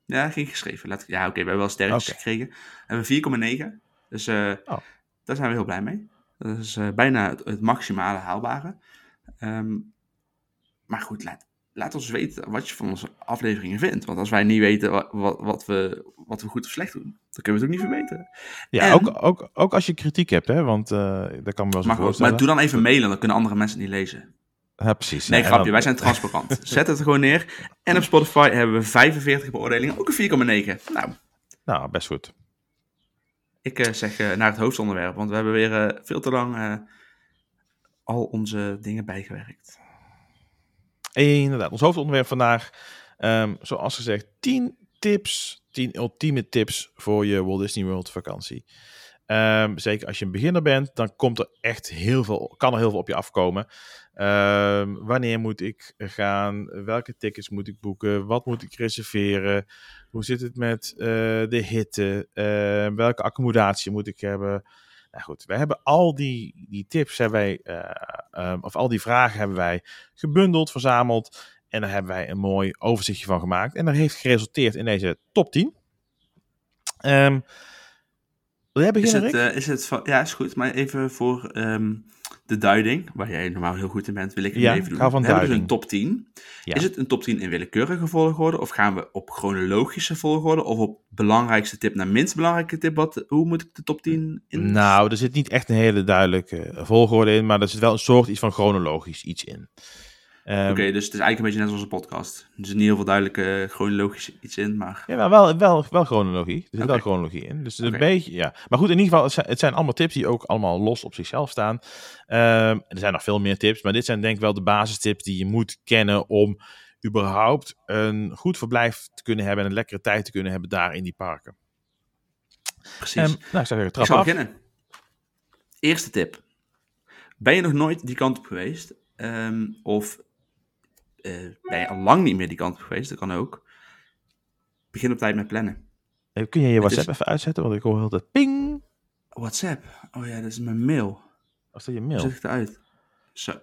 S1: Ja, geen geschreven. Laat, ja, oké, we hebben wel sterretjes gekregen. We hebben 4,9. Dus eh,
S2: Oh.
S1: daar zijn we heel blij mee. Dat is eh, bijna het, het maximale haalbare. Ehm, maar goed, laat, laat ons weten wat je van onze afleveringen vindt. Want als wij niet weten wat, wat, wat we, wat we goed of slecht doen, dan kunnen we het ook niet verbeteren.
S2: Ja,
S1: En-
S2: ook, ook, ook als je kritiek hebt, hè? Want eh dat kan me wel zo
S1: Maar, goed,
S2: voorstellen.
S1: maar doe dan even mailen, dan kunnen andere mensen het niet lezen.
S2: Ja, precies.
S1: Nee,
S2: ja,
S1: grapje,
S2: dan-
S1: wij zijn transparant. Zet het er gewoon neer. En op Spotify hebben we 45 beoordelingen, ook een 4,9. Nou,
S2: Nou, best goed.
S1: Ik eh, zeg eh, naar het hoofdonderwerp, want we hebben weer veel te lang al onze dingen bijgewerkt.
S2: Inderdaad, ons hoofdonderwerp vandaag. ehm, zoals gezegd, 10 tips, 10 ultieme tips voor je Walt Disney World vakantie. Ehm, zeker als je een beginner bent, dan komt er echt heel veel, kan er heel veel op je afkomen. Ehm, wanneer moet ik gaan? Welke tickets moet ik boeken? Wat moet ik reserveren? Hoe zit het met eh, de hitte? Welke accommodatie moet ik hebben? Nou goed, we hebben al die, die tips, hebben wij, eh, of al die vragen hebben wij gebundeld, verzameld. En daar hebben wij een mooi overzichtje van gemaakt. En dat heeft geresulteerd in deze top 10. Um, wil jij beginnen,
S1: is het, uh, is het van, ja, is goed. Maar even voor um, de duiding, waar jij normaal heel goed in bent, wil ik
S2: ja,
S1: even doen.
S2: Ga van
S1: we hebben dus een top 10.
S2: Ja.
S1: Is het een top 10 in willekeurige volgorde? Of gaan we op chronologische volgorde? Of op belangrijkste tip naar minst belangrijke tip? Wat, hoe moet ik de top 10 in?
S2: Nou, er zit niet echt een hele duidelijke volgorde in, maar er zit wel een soort iets van chronologisch iets in.
S1: Um, Oké, okay, dus het is eigenlijk een beetje net als onze podcast. Er is niet heel veel duidelijke chronologisch iets in, maar...
S2: Ja, maar wel, wel, wel chronologie. Er zit okay. wel chronologie in. Dus okay. een beetje, ja. Maar goed, in ieder geval, het zijn, het zijn, allemaal tips die ook allemaal los op zichzelf staan. Um, er zijn nog veel meer tips, maar dit zijn denk ik wel de basistips die je moet kennen om überhaupt een goed verblijf te kunnen hebben en een lekkere tijd te kunnen hebben daar in die parken.
S1: Precies.
S2: Um, nou, ik zou zeggen, trap
S1: ik zal
S2: af.
S1: beginnen. Eerste tip. Ben je nog nooit die kant op geweest? Um, of uh, ben je al lang niet meer die kant op geweest, dat kan ook. Begin op tijd met plannen.
S2: Hey, kun je je WhatsApp is... even uitzetten, want ik hoor heel tijd ping.
S1: WhatsApp? Oh ja, dat is mijn mail.
S2: Was dat je mail?
S1: Zet ik eruit? Zo.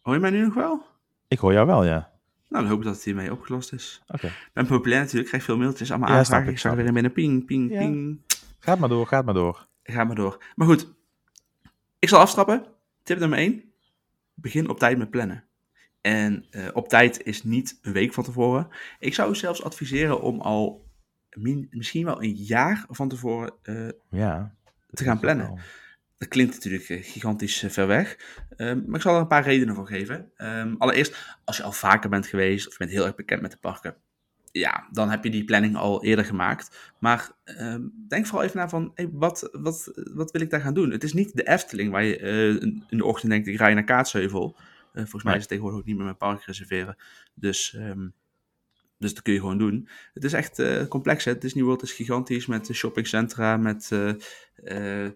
S1: Hoor je mij nu nog wel?
S2: Ik hoor jou wel, ja.
S1: Nou, dan hoop ik dat het hiermee opgelost is.
S2: Oké. Okay.
S1: Ik ben populair natuurlijk, krijg veel mailtjes, allemaal
S2: ja,
S1: aanvragen.
S2: Ik,
S1: ik zag er weer in binnen ping, ping,
S2: ja.
S1: ping.
S2: Gaat maar door, gaat maar door.
S1: Ga maar door. Maar goed, ik zal afstrappen. Tip nummer 1. Begin op tijd met plannen. En uh, op tijd is niet een week van tevoren. Ik zou zelfs adviseren om al min, misschien wel een jaar van tevoren uh,
S2: ja,
S1: te gaan plannen.
S2: Wel.
S1: Dat klinkt natuurlijk uh, gigantisch ver weg. Um, maar ik zal er een paar redenen voor geven. Um, allereerst, als je al vaker bent geweest of je bent heel erg bekend met de parken. Ja, dan heb je die planning al eerder gemaakt. Maar um, denk vooral even na van, hey, wat, wat, wat wil ik daar gaan doen? Het is niet de Efteling waar je in de ochtend denkt, ik rij naar Kaatsheuvel. Uh, volgens mij is het tegenwoordig ook niet meer met park reserveren. Dus, um, dus dat kun je gewoon doen. Het is echt uh, complex. Hè? Disney World is gigantisch met shoppingcentra, met uh,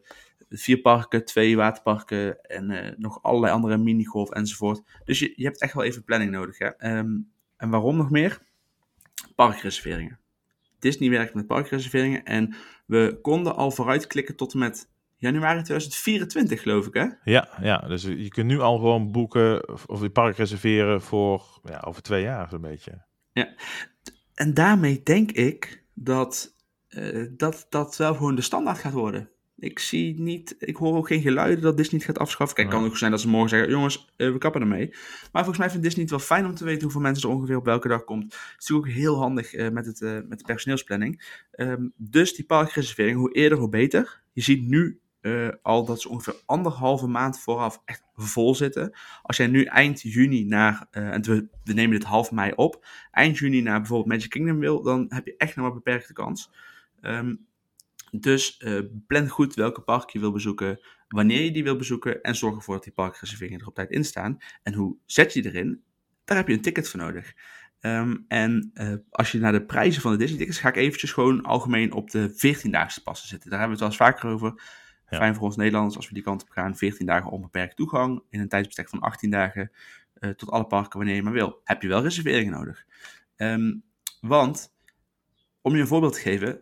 S1: vier parken, twee waterparken en nog allerlei andere minigolf enzovoort. Dus je, je hebt echt wel even planning nodig. Hè? Um, en waarom nog meer? Parkreserveringen. Disney werkt met parkreserveringen en we konden al vooruitklikken tot en met januari 2024, geloof ik, hè?
S2: Ja, ja, dus je kunt nu al gewoon boeken of je park reserveren voor ja, over twee jaar zo'n beetje.
S1: Ja, en daarmee denk ik dat, uh, dat dat wel gewoon de standaard gaat worden. Ik zie niet, ik hoor ook geen geluiden dat Disney het gaat afschaffen. Kijk, het kan ook zijn dat ze morgen zeggen, jongens, uh, we kappen ermee. Maar volgens mij vindt Disney het wel fijn om te weten hoeveel mensen er ongeveer op welke dag komt. Het is natuurlijk ook heel handig uh, met, het, met de personeelsplanning. Um, dus die parkreservering, hoe eerder hoe beter. Je ziet nu uh, al dat ze ongeveer anderhalve maand vooraf echt vol zitten. Als jij nu eind juni naar, uh, en we, nemen dit half mei op, eind juni naar bijvoorbeeld Magic Kingdom wil, dan heb je echt nog maar beperkte kans. Um, dus uh, plan goed welke park je wil bezoeken, wanneer je die wil bezoeken en zorg ervoor dat die parkreserveringen er op tijd in staan. En hoe zet je erin? Daar heb je een ticket voor nodig. Um, en als je naar de prijzen van de Disney tickets, ga ik eventjes gewoon algemeen op de 14-daagse passen zitten. Daar hebben we het wel eens vaker over. Fijn voor ons Nederlanders als we die kant op gaan. 14 dagen onbeperkt toegang in een tijdsbestek van 18 dagen uh, tot alle parken wanneer je maar wil. Heb je wel reserveringen nodig. Um, want, om je een voorbeeld te geven,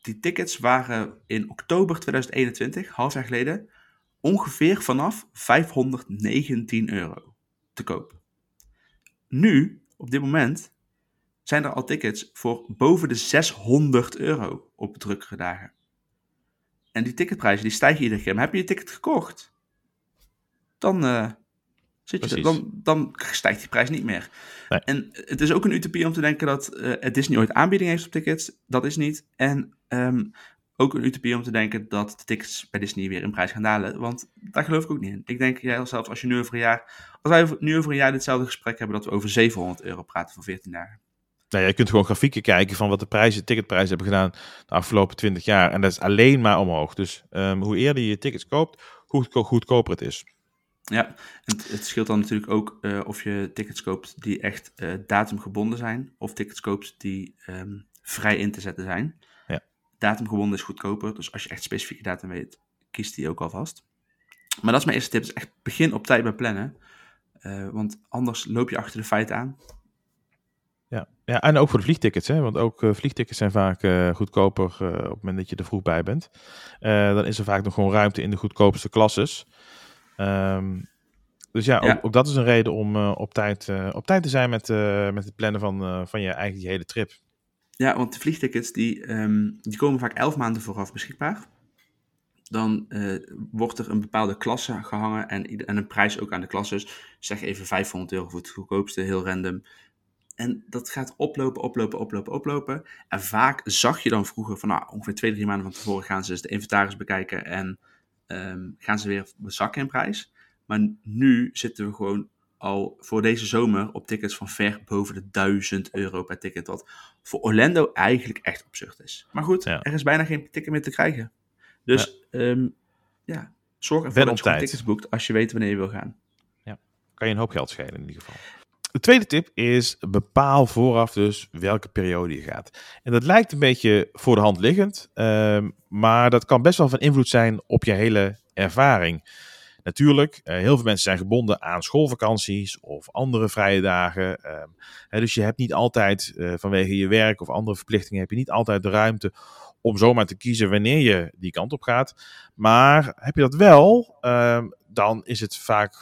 S1: die tickets waren in oktober 2021, half jaar geleden, ongeveer vanaf 519 euro te koop. Nu, op dit moment, zijn er al tickets voor boven de 600 euro op drukkere dagen. En die ticketprijzen die stijgen iedere keer. Maar heb je je ticket gekocht, dan, uh, zit je, dan, dan stijgt die prijs niet meer.
S2: Nee.
S1: En het is ook een utopie om te denken dat uh, Disney ooit aanbieding heeft op tickets. Dat is niet. En um, ook een utopie om te denken dat de tickets bij Disney weer in prijs gaan dalen. Want daar geloof ik ook niet in. Ik denk ja, zelfs als je nu over een jaar. Als wij nu over een jaar ditzelfde gesprek hebben, dat we over 700 euro praten voor 14 dagen.
S2: Nou, je kunt gewoon grafieken kijken van wat de prijzen, ticketprijzen hebben gedaan de afgelopen 20 jaar. En dat is alleen maar omhoog. Dus um, hoe eerder je je tickets koopt, hoe goedkoper het is.
S1: Ja, en het, scheelt dan natuurlijk ook uh, of je tickets koopt die echt uh, datumgebonden zijn. Of tickets koopt die um, vrij in te zetten zijn.
S2: Ja.
S1: datumgebonden is goedkoper. Dus als je echt specifieke datum weet, kies die ook alvast. Maar dat is mijn eerste tip. Dus echt begin op tijd bij plannen. Uh, want anders loop je achter de feiten aan.
S2: Ja. ja, en ook voor de vliegtickets. Hè? Want ook uh, vliegtickets zijn vaak uh, goedkoper op het moment dat je er vroeg bij bent. dan is er vaak nog gewoon ruimte in de goedkoopste klasses. Um, dus ja, Ook, ook, dat is een reden om op, tijd, op tijd te zijn met, met het plannen van, van je eigen je hele trip.
S1: Ja, want de vliegtickets die, um, die komen vaak elf maanden vooraf beschikbaar. Dan wordt er een bepaalde klasse gehangen en, en een prijs ook aan de klasses. Zeg even 500 euro voor het goedkoopste, heel random. En dat gaat oplopen, oplopen, oplopen, oplopen. En vaak zag je dan vroeger van nou, ongeveer twee, drie maanden van tevoren gaan ze eens de inventaris bekijken en um, gaan ze weer zakken in prijs. Maar nu zitten we gewoon al voor deze zomer op tickets van ver boven de 1000 euro per ticket. Wat voor Orlando eigenlijk echt absurd is. Maar goed, er is bijna geen ticket meer te krijgen. Dus ja, um, ja zorg ervoor dat je tickets boekt als je weet wanneer je wil gaan.
S2: Ja, kan je een hoop geld schelen in ieder geval. De tweede tip is bepaal vooraf dus welke periode je gaat. En dat lijkt een beetje voor de hand liggend, um, maar dat kan best wel van invloed zijn op je hele ervaring. Natuurlijk, uh, heel veel mensen zijn gebonden aan schoolvakanties of andere vrije dagen. Uh, hè, dus je hebt niet altijd, uh, vanwege je werk of andere verplichtingen, heb je niet altijd de ruimte om zomaar te kiezen wanneer je die kant op gaat. Maar heb je dat wel, ehm, dan is het vaak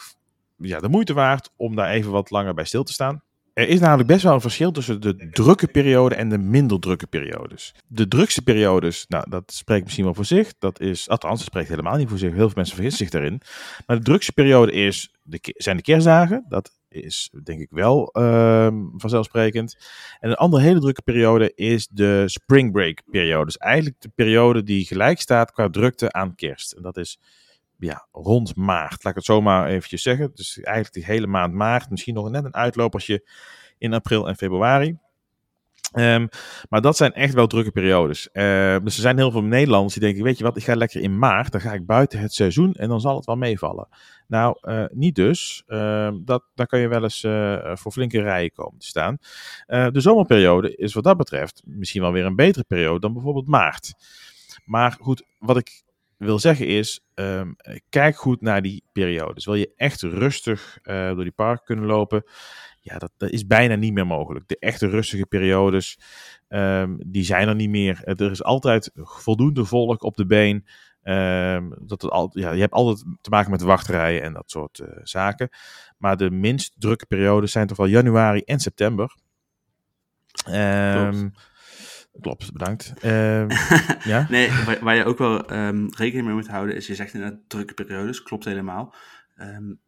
S2: ja, de moeite waard om daar even wat langer bij stil te staan. Er is namelijk best wel een verschil tussen de drukke periode en de minder drukke periodes. De drukste periodes, nou, dat spreekt misschien wel voor zich. Dat is, althans, dat spreekt helemaal niet voor zich. Heel veel mensen vergissen zich daarin. Maar de drukste periode is de, zijn de kerstdagen. Dat is denk ik wel uh, vanzelfsprekend. En een andere hele drukke periode is de spring break periode. Dus eigenlijk de periode die gelijk staat qua drukte aan kerst. En dat is ja, rond maart, laat ik het zomaar eventjes zeggen. Dus eigenlijk die hele maand maart, misschien nog net een uitlopersje in april en februari. Um, maar dat zijn echt wel drukke periodes. Uh, dus er zijn heel veel Nederlanders die denken, weet je wat, ik ga lekker in maart, dan ga ik buiten het seizoen en dan zal het wel meevallen. Nou, uh, niet dus. Uh, dat, dan kan je wel eens uh, voor flinke rijen komen te staan. de zomerperiode is wat dat betreft misschien wel weer een betere periode dan bijvoorbeeld maart. Maar goed, wat ik wil zeggen is, um, kijk goed naar die periodes. Wil je echt rustig uh, door die park kunnen lopen? Ja, dat, is bijna niet meer mogelijk. De echte rustige periodes, um, die zijn er niet meer. Er is altijd voldoende volk op de been. Um, dat het ja, je hebt altijd te maken met wachtrijen en dat soort uh, zaken. Maar de minst drukke periodes zijn toch wel januari en september. Um, Klopt, bedankt. Uh,
S1: ja? Nee, waar, waar, je ook wel um, rekening mee moet houden is, je zegt inderdaad drukke periodes, klopt helemaal. Um,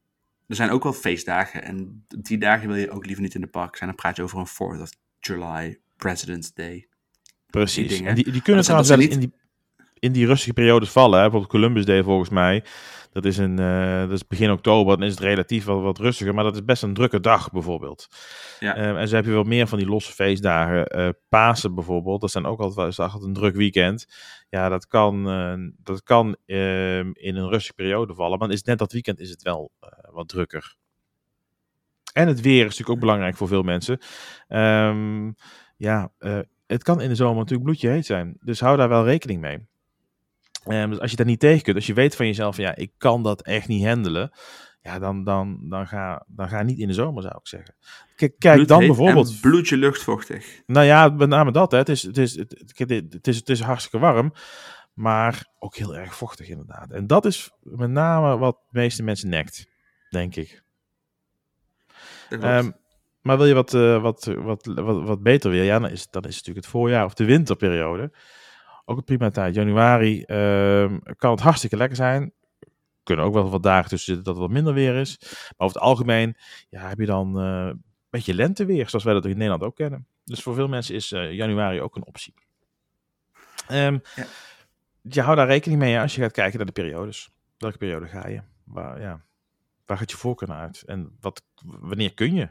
S1: er zijn ook wel feestdagen en die dagen wil je ook liever niet in de park zijn. Dan praat je over een 4th of July, President's Day.
S2: Precies, die en die, die kunnen trouwens wel niet... in die, in die rustige periodes vallen. Hè? Bijvoorbeeld Columbus Day volgens mij. Dat is, een, uh, dat is begin oktober, dan is het relatief wat, wat rustiger. Maar dat is best een drukke dag bijvoorbeeld. Ja. Uh, en zo heb je wel meer van die losse feestdagen. Uh, Pasen bijvoorbeeld, dat zijn ook altijd, altijd een druk weekend. Ja, dat kan, dat kan ehm, in een rustige periode vallen. Maar is net dat weekend is het wel wat drukker. En het weer is natuurlijk ook belangrijk voor veel mensen. Um, ja, het kan in de zomer natuurlijk bloedje heet zijn. Dus hou daar wel rekening mee. Um, dus als je dat niet tegen kunt, als je weet van jezelf, ja, ik kan dat echt niet handelen. Ja, dan, dan, dan, ga, dan ga niet in de zomer, zou ik zeggen. Kijk, kijk dan bijvoorbeeld.
S1: bloedje luchtvochtig.
S2: Nou ja, met name dat. Hè. Het, is, het, is, het, het, is, het is hartstikke warm, maar ook heel erg vochtig inderdaad. En dat is met name wat de meeste mensen nekt, denk ik. Um, maar wil je wat, uh, wat, wat, wat, wat beter weer, ja, dan is, dan is het natuurlijk het voorjaar of de winterperiode ook een prima tijd. Januari uh, kan het hartstikke lekker zijn. Kunnen ook wel wat dagen tussen zitten dat het wat minder weer is. Maar over het algemeen ja, heb je dan uh, een beetje lenteweer, zoals wij dat in Nederland ook kennen. Dus voor veel mensen is uh, januari ook een optie. Um, ja. Je houdt daar rekening mee als je gaat kijken naar de periodes. Welke periode ga je? Waar, ja, waar gaat je voorkeur naar uit? En wat, wanneer kun je?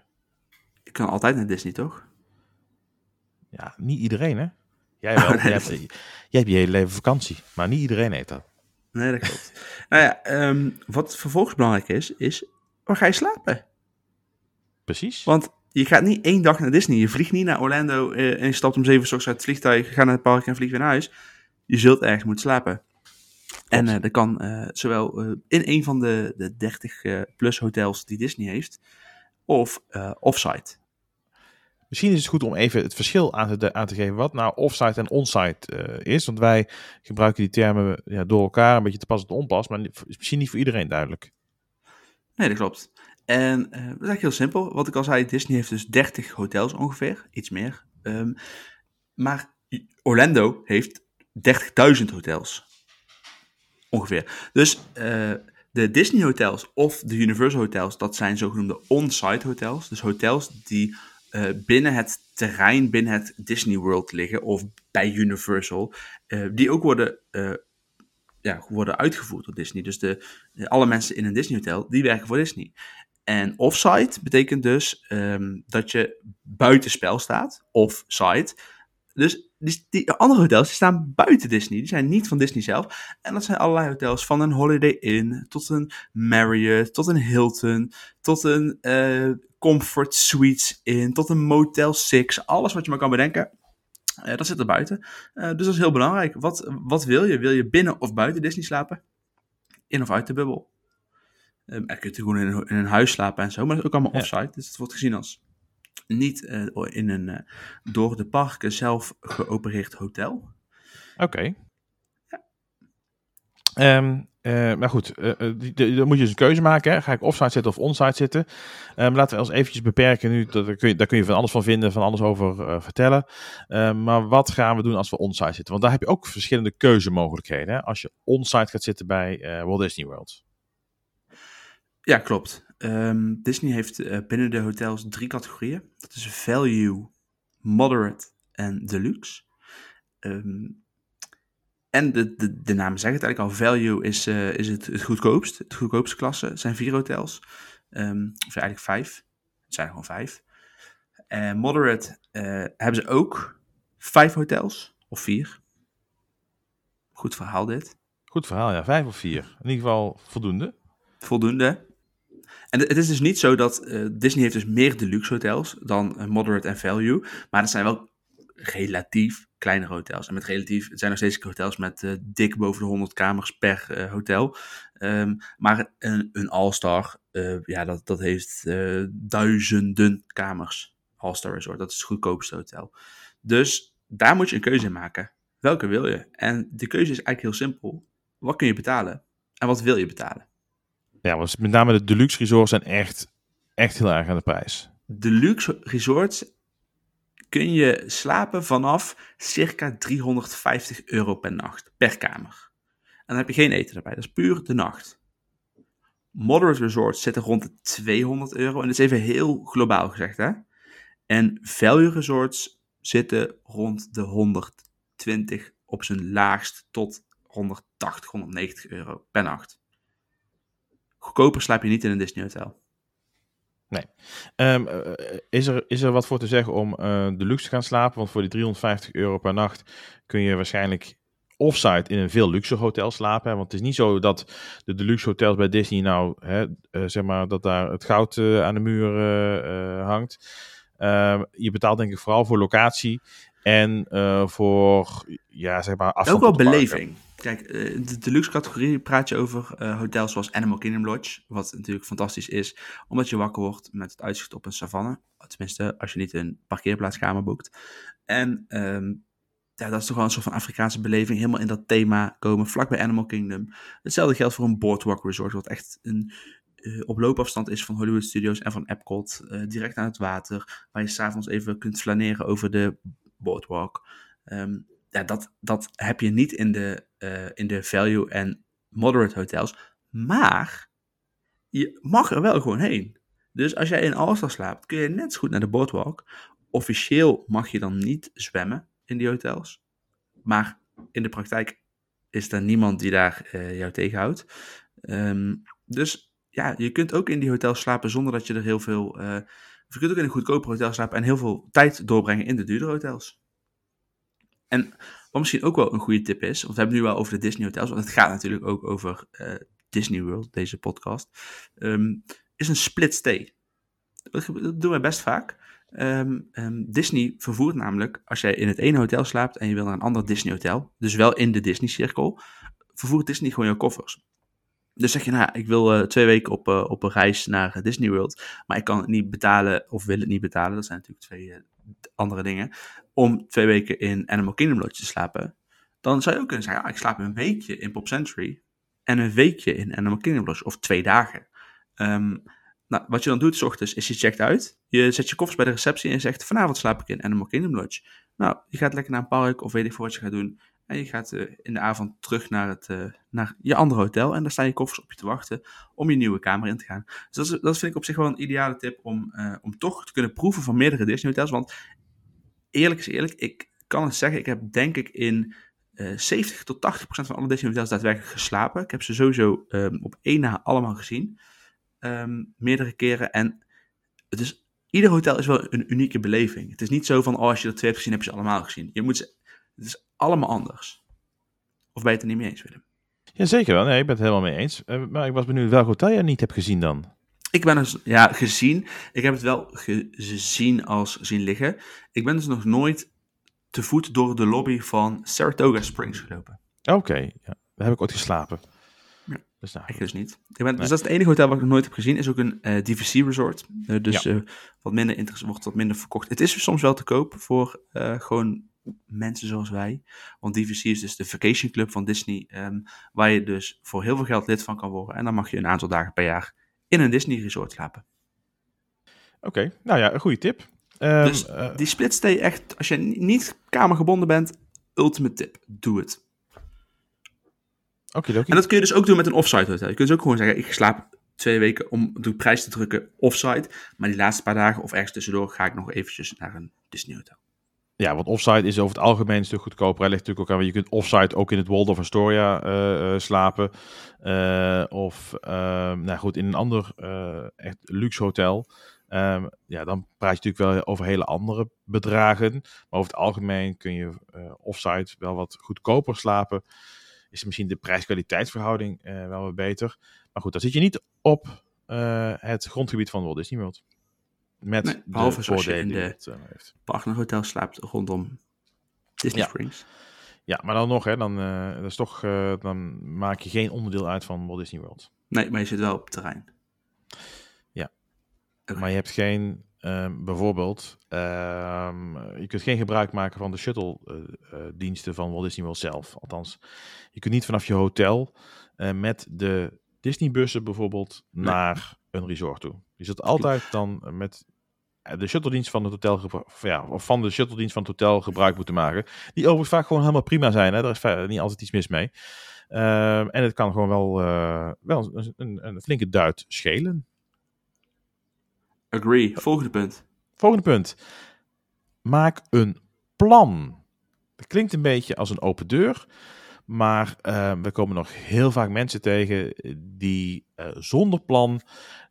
S1: Je kan altijd naar Disney, toch?
S2: Ja, niet iedereen, hè? Jij wel. Oh, jij, hebt, jij hebt je hele leven vakantie, maar niet iedereen heeft dat.
S1: Nee, dat klopt. nou ja, um, wat vervolgens belangrijk is, is waar ga je slapen?
S2: Precies.
S1: Want je gaat niet één dag naar Disney. Je vliegt niet naar Orlando uh, en je stapt om zeven uur uit het vliegtuig, gaat naar het park en vliegt weer naar huis. je zult ergens moeten slapen. En uh, dat kan uh, zowel uh, in een van de, de 30 plus hotels die Disney heeft, of offsite.
S2: Misschien is het goed om even het verschil aan te, geven wat nou offsite en onsite is. Want wij gebruiken die termen ja, door elkaar een beetje te pas en te onpas, maar is misschien niet voor iedereen duidelijk.
S1: Nee, dat klopt. En dat is eigenlijk heel simpel. Wat ik al zei, Disney heeft dus 30 hotels ongeveer, iets meer. Um, maar Orlando heeft 30.000 hotels. Ongeveer. Dus uh, de Disney hotels of de Universal hotels, dat zijn zogenoemde on-site hotels. Dus hotels die uh, binnen het terrein, binnen het Disney World liggen of bij Universal. Uh, die ook worden, ja, worden uitgevoerd door Disney. Dus de, alle mensen in een Disney hotel, die werken voor Disney. En offsite betekent dus um, dat je buitenspel staat, off-site. Dus die, andere hotels die staan buiten Disney. Die zijn niet van Disney zelf. En dat zijn allerlei hotels. Van een Holiday Inn tot een Marriott, tot een Hilton, tot een Comfort Suites Inn, tot een Motel 6. Alles wat je maar kan bedenken. Uh, dat zit er buiten. Uh, dus dat is heel belangrijk. Wat, wat wil je? Wil je binnen of buiten Disney slapen? In of uit de bubbel? Um, er kun je gewoon in een, in een, huis slapen en zo. Maar dat is ook allemaal offsite. Dus het wordt gezien als niet uh, in een door de parken zelf geopereerd hotel.
S2: Oké. Okay. Um, maar goed, dan moet je dus een keuze maken. Hè? Ga ik offsite zitten of onsite zitten? Um, laten we ons eventjes beperken nu. Dat, kun je, daar kun je van alles van vinden, van alles over vertellen. maar wat gaan we doen als we onsite zitten? Want daar heb je ook verschillende keuzemogelijkheden. Hè? Als je onsite gaat zitten bij Walt Disney World.
S1: Ja, klopt. Um, Disney heeft binnen de hotels drie categorieën. Dat is value, moderate en deluxe. Um, en de, de, de naam zegt het eigenlijk al. Value is, uh, is het, het goedkoopst. Het goedkoopste klasse. Het zijn vier hotels. Um, of eigenlijk vijf. Het zijn er gewoon vijf. En moderate uh, hebben ze ook vijf hotels. Of vier. Goed verhaal dit.
S2: Goed verhaal, ja. Vijf of vier. In ieder geval voldoende.
S1: Voldoende. En het is dus niet zo dat Disney heeft dus meer deluxe hotels dan moderate en value. Maar het zijn wel relatief kleinere hotels. En met relatief, het zijn nog steeds hotels met uh, dik boven de 100 kamers per hotel. Um, maar een, een All-Star, ja, dat, dat heeft duizenden kamers. All-Star Resort, dat is het goedkoopste hotel. Dus daar moet je een keuze in maken. Welke wil je? En de keuze is eigenlijk heel simpel. Wat kun je betalen? En wat wil je betalen?
S2: Ja, want met name de deluxe resorts zijn echt, echt heel erg aan de prijs.
S1: Deluxe resorts kun je slapen vanaf circa 350 euro per nacht, per kamer. En dan heb je geen eten erbij, dat is puur de nacht. Moderate resorts zitten rond de 200 euro, en dat is even heel globaal gezegd, hè. En value resorts zitten rond de 120 op zijn laagst tot 180, 190 euro per nacht goedkoper slaap je niet in een Disney hotel.
S2: Nee. Um, is, er, is er wat voor te zeggen om uh, de luxe te gaan slapen? Want voor die 350 euro per nacht kun je waarschijnlijk offsite in een veel luxe hotel slapen. Want het is niet zo dat de deluxe hotels bij Disney nou, hè, uh, zeg maar, dat daar het goud uh, aan de muur hangt. Ehm, je betaalt denk ik vooral voor locatie en voor, ja, zeg maar,
S1: afstand. Ook wel beleving. Kijk, eh, de deluxe categorie praat je over uh, hotels zoals Animal Kingdom Lodge. Wat natuurlijk fantastisch is, omdat je wakker wordt met het uitzicht op een savanne. Tenminste, als je niet een parkeerplaatskamer boekt. En um, ja, dat is toch wel een soort van Afrikaanse beleving. Helemaal in dat thema komen, vlak bij Animal Kingdom. Hetzelfde geldt voor een Boardwalk Resort, wat echt een uh, op loopafstand is van Hollywood Studios en van Epcot. Direct aan het water, waar je s'avonds even kunt flaneren over de boardwalk. Um, ja, dat, dat heb je niet in de, uh, in de value en moderate hotels. Maar je mag er wel gewoon heen. Dus als jij in Alstar slaapt, kun je net zo goed naar de boardwalk. Officieel mag je dan niet zwemmen in die hotels. Maar in de praktijk is er niemand die daar uh, jou tegenhoudt. Um, dus ja, je kunt ook in die hotels slapen zonder dat je er heel veel. Uh, je kunt ook in een goedkoper hotel slapen en heel veel tijd doorbrengen in de duurdere hotels. En wat misschien ook wel een goede tip is, want we hebben nu wel over de Disney hotels, want het gaat natuurlijk ook over uh, Disney World, deze podcast, um, is een split stay. Dat doen we best vaak. Ehm, ehm, Disney vervoert namelijk, als jij in het ene hotel slaapt en je wil naar een ander Disney hotel, dus wel in de Disney cirkel, vervoert Disney gewoon jouw koffers. Dus zeg je, nou, ik wil eh, twee weken op, uh, op een reis naar Disney World, maar ik kan het niet betalen of wil het niet betalen. Dat zijn natuurlijk twee andere dingen. Om twee weken in Animal Kingdom Lodge te slapen. Dan zou je ook kunnen zeggen, ik slaap een weekje in Pop Century en een weekje in Animal Kingdom Lodge, of twee dagen. Um, nou, wat je dan doet s ochtends is je checkt uit. Je zet je koffers bij de receptie en je zegt, vanavond slaap ik in Animal Kingdom Lodge. Nou, je gaat lekker naar een park of weet ik veel wat je gaat doen. En je gaat uh, in de avond terug naar, het, uh, naar je andere hotel. En daar staan je koffers op je te wachten om je nieuwe kamer in te gaan. Dus dat, dat vind ik op zich wel een ideale tip om, uh, om toch te kunnen proeven van meerdere Disney hotels. Want eerlijk is eerlijk, ik kan het zeggen, ik heb denk ik in 70 tot 80 procent van alle Disney hotels daadwerkelijk geslapen. Ik heb ze sowieso um, op één na allemaal gezien. Um, meerdere keren. En het is, ieder hotel is wel een unieke beleving. Het is niet zo van, oh, als je er twee hebt gezien, heb je ze allemaal gezien. Je moet ze, het is allemaal anders. Of ben je het er niet mee eens, Willem?
S2: Jazeker wel. Nee, ik ben het helemaal mee eens. Uh, maar ik was benieuwd welk hotel je niet hebt gezien dan.
S1: Ik ben dus, ja, gezien. Ik heb het wel gezien als zien liggen. Ik ben dus nog nooit te voet door de lobby van Saratoga Springs gelopen.
S2: Oké, okay, ja. daar heb ik ooit geslapen.
S1: Ja. Dus nou, ik dus niet. Ik ben, nee. Dus dat is het enige hotel wat ik nog nooit heb gezien. Is ook een uh, DVC resort. Uh, dus ja. uh, wat minder interessant wordt wat minder verkocht. Het is soms wel te koop voor gewoon mensen zoals wij. Want DVC is dus de vacation club van Disney. Um, waar je dus voor heel veel geld lid van kan worden. En dan mag je een aantal dagen per jaar in een Disney resort slapen.
S2: Oké, okay. nou ja, een goede tip.
S1: Um, dus die splitstay echt, als je niet kamergebonden bent, ultimate tip. Doe het.
S2: Okay,
S1: en dat kun je dus ook doen met een offsite hotel. Je kunt dus ook gewoon zeggen, ik slaap twee weken om de prijs te drukken offsite. Maar die laatste paar dagen of ergens tussendoor ga ik nog eventjes naar een Disney hotel.
S2: Ja, want offsite is over het algemeen een stuk goedkoper. Hij ligt natuurlijk ook aan, je kunt offsite ook in het Waldorf Astoria uh, uh, slapen. Uh, of, nou goed, in een ander echt luxe hotel. Um, ja, dan praat je natuurlijk wel over hele andere bedragen. Maar over het algemeen kun je offsite wel wat goedkoper slapen is misschien de prijs-kwaliteitsverhouding wel wat beter. Maar goed, dan zit je niet op het grondgebied van Walt Disney World. Met
S1: nee, behalve zoals je in de het, heeft. partnerhotel slaapt rondom Disney
S2: ja.
S1: Springs.
S2: Ja, maar dan nog, hè, dan, dat is toch, dan maak je geen onderdeel uit van Walt Disney World.
S1: Nee, maar je zit wel op het terrein.
S2: Ja. Okay. Maar je hebt geen Um, bijvoorbeeld, um, je kunt geen gebruik maken van de shuttle-diensten van Walt Disney World zelf. Althans, je kunt niet vanaf je hotel met de Disney-bussen bijvoorbeeld nee. naar een resort toe. Je zit altijd dan met de shuttle-dienst van het hotel, ja, of van de shuttle-dienst van het hotel gebruik moeten maken. Die overigens vaak gewoon helemaal prima zijn. Hè? Daar is niet altijd iets mis mee. Uh, en het kan gewoon wel, uh, wel een, een, een, flinke duit schelen.
S1: Agree. Volgende punt.
S2: Volgende punt. Maak een plan. Dat klinkt een beetje als een open deur. Maar uh, we komen nog heel vaak mensen tegen die uh, zonder plan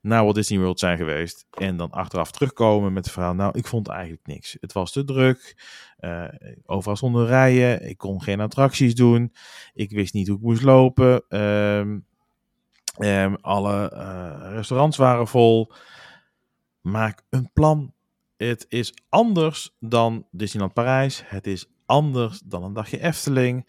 S2: naar Walt Disney World zijn geweest. En dan achteraf terugkomen met het verhaal. Nou, ik vond eigenlijk niks. Het was te druk. Uh, overal stonden rijen. Ik kon geen attracties doen. Ik wist niet hoe ik moest lopen. Um, um, alle restaurants waren vol. Maak een plan. Het is anders dan Disneyland Parijs. Het is anders dan een dagje Efteling.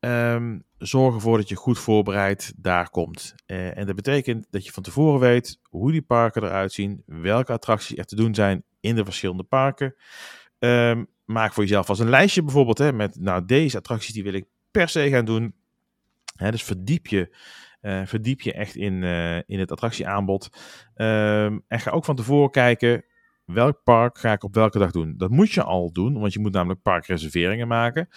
S2: Um, zorg ervoor dat je goed voorbereid daar komt. Uh, en dat betekent dat je van tevoren weet hoe die parken eruit zien, welke attracties er te doen zijn in de verschillende parken. Um, maak voor jezelf als een lijstje bijvoorbeeld hè, met nou, deze attracties die wil ik per se gaan doen. Hè, dus verdiep je uh, verdiep je echt in, uh, in het attractieaanbod. Um, en ga ook van tevoren kijken welk park ga ik op welke dag doen. Dat moet je al doen, want je moet namelijk parkreserveringen maken.